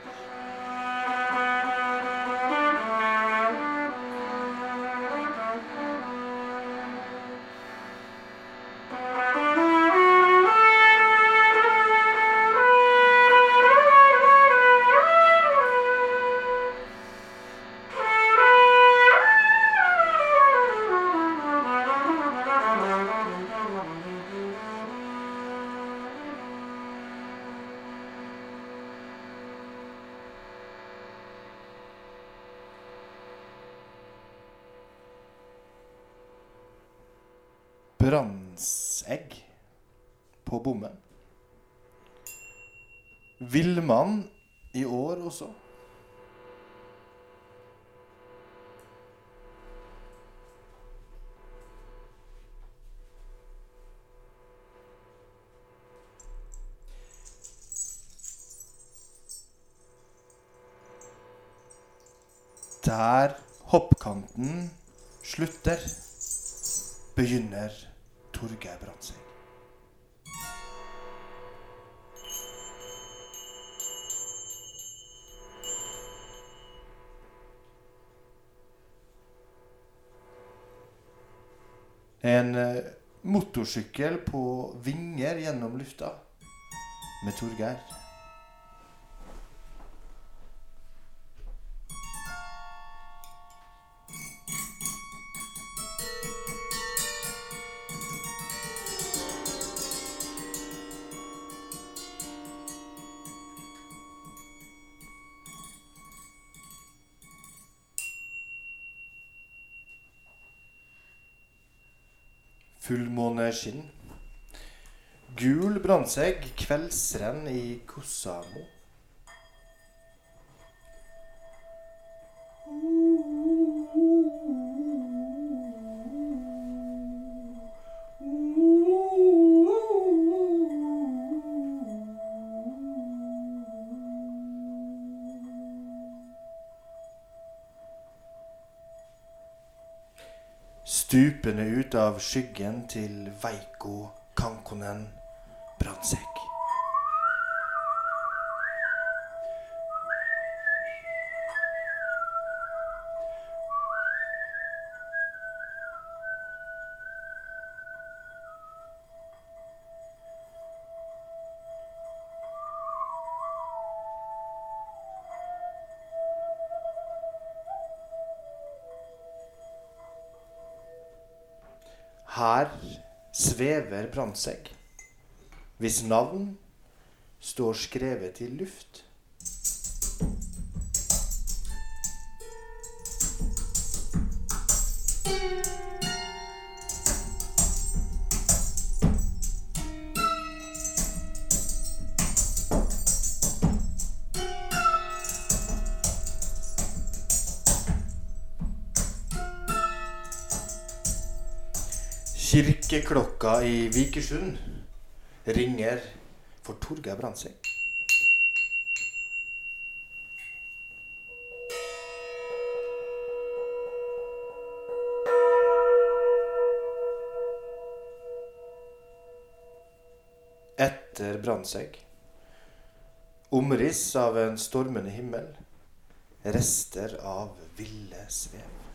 Der hoppkanten slutter, begynner Torgeir Brandtzæg. En eh, motorsykkel på vinger gjennom lufta med Torgeir. Brannsekk, kveldsrenn i Kossamo. Stupende ut av skyggen til Veiko Kankonen Brandsekk. Her svever Brandtzæg, hvis navn står skrevet i luft. Kirkeklokka i Vikersund ringer for Torgeir Brandtzæg. Etter Brandtzæg. Omriss av en stormende himmel. Rester av ville svev.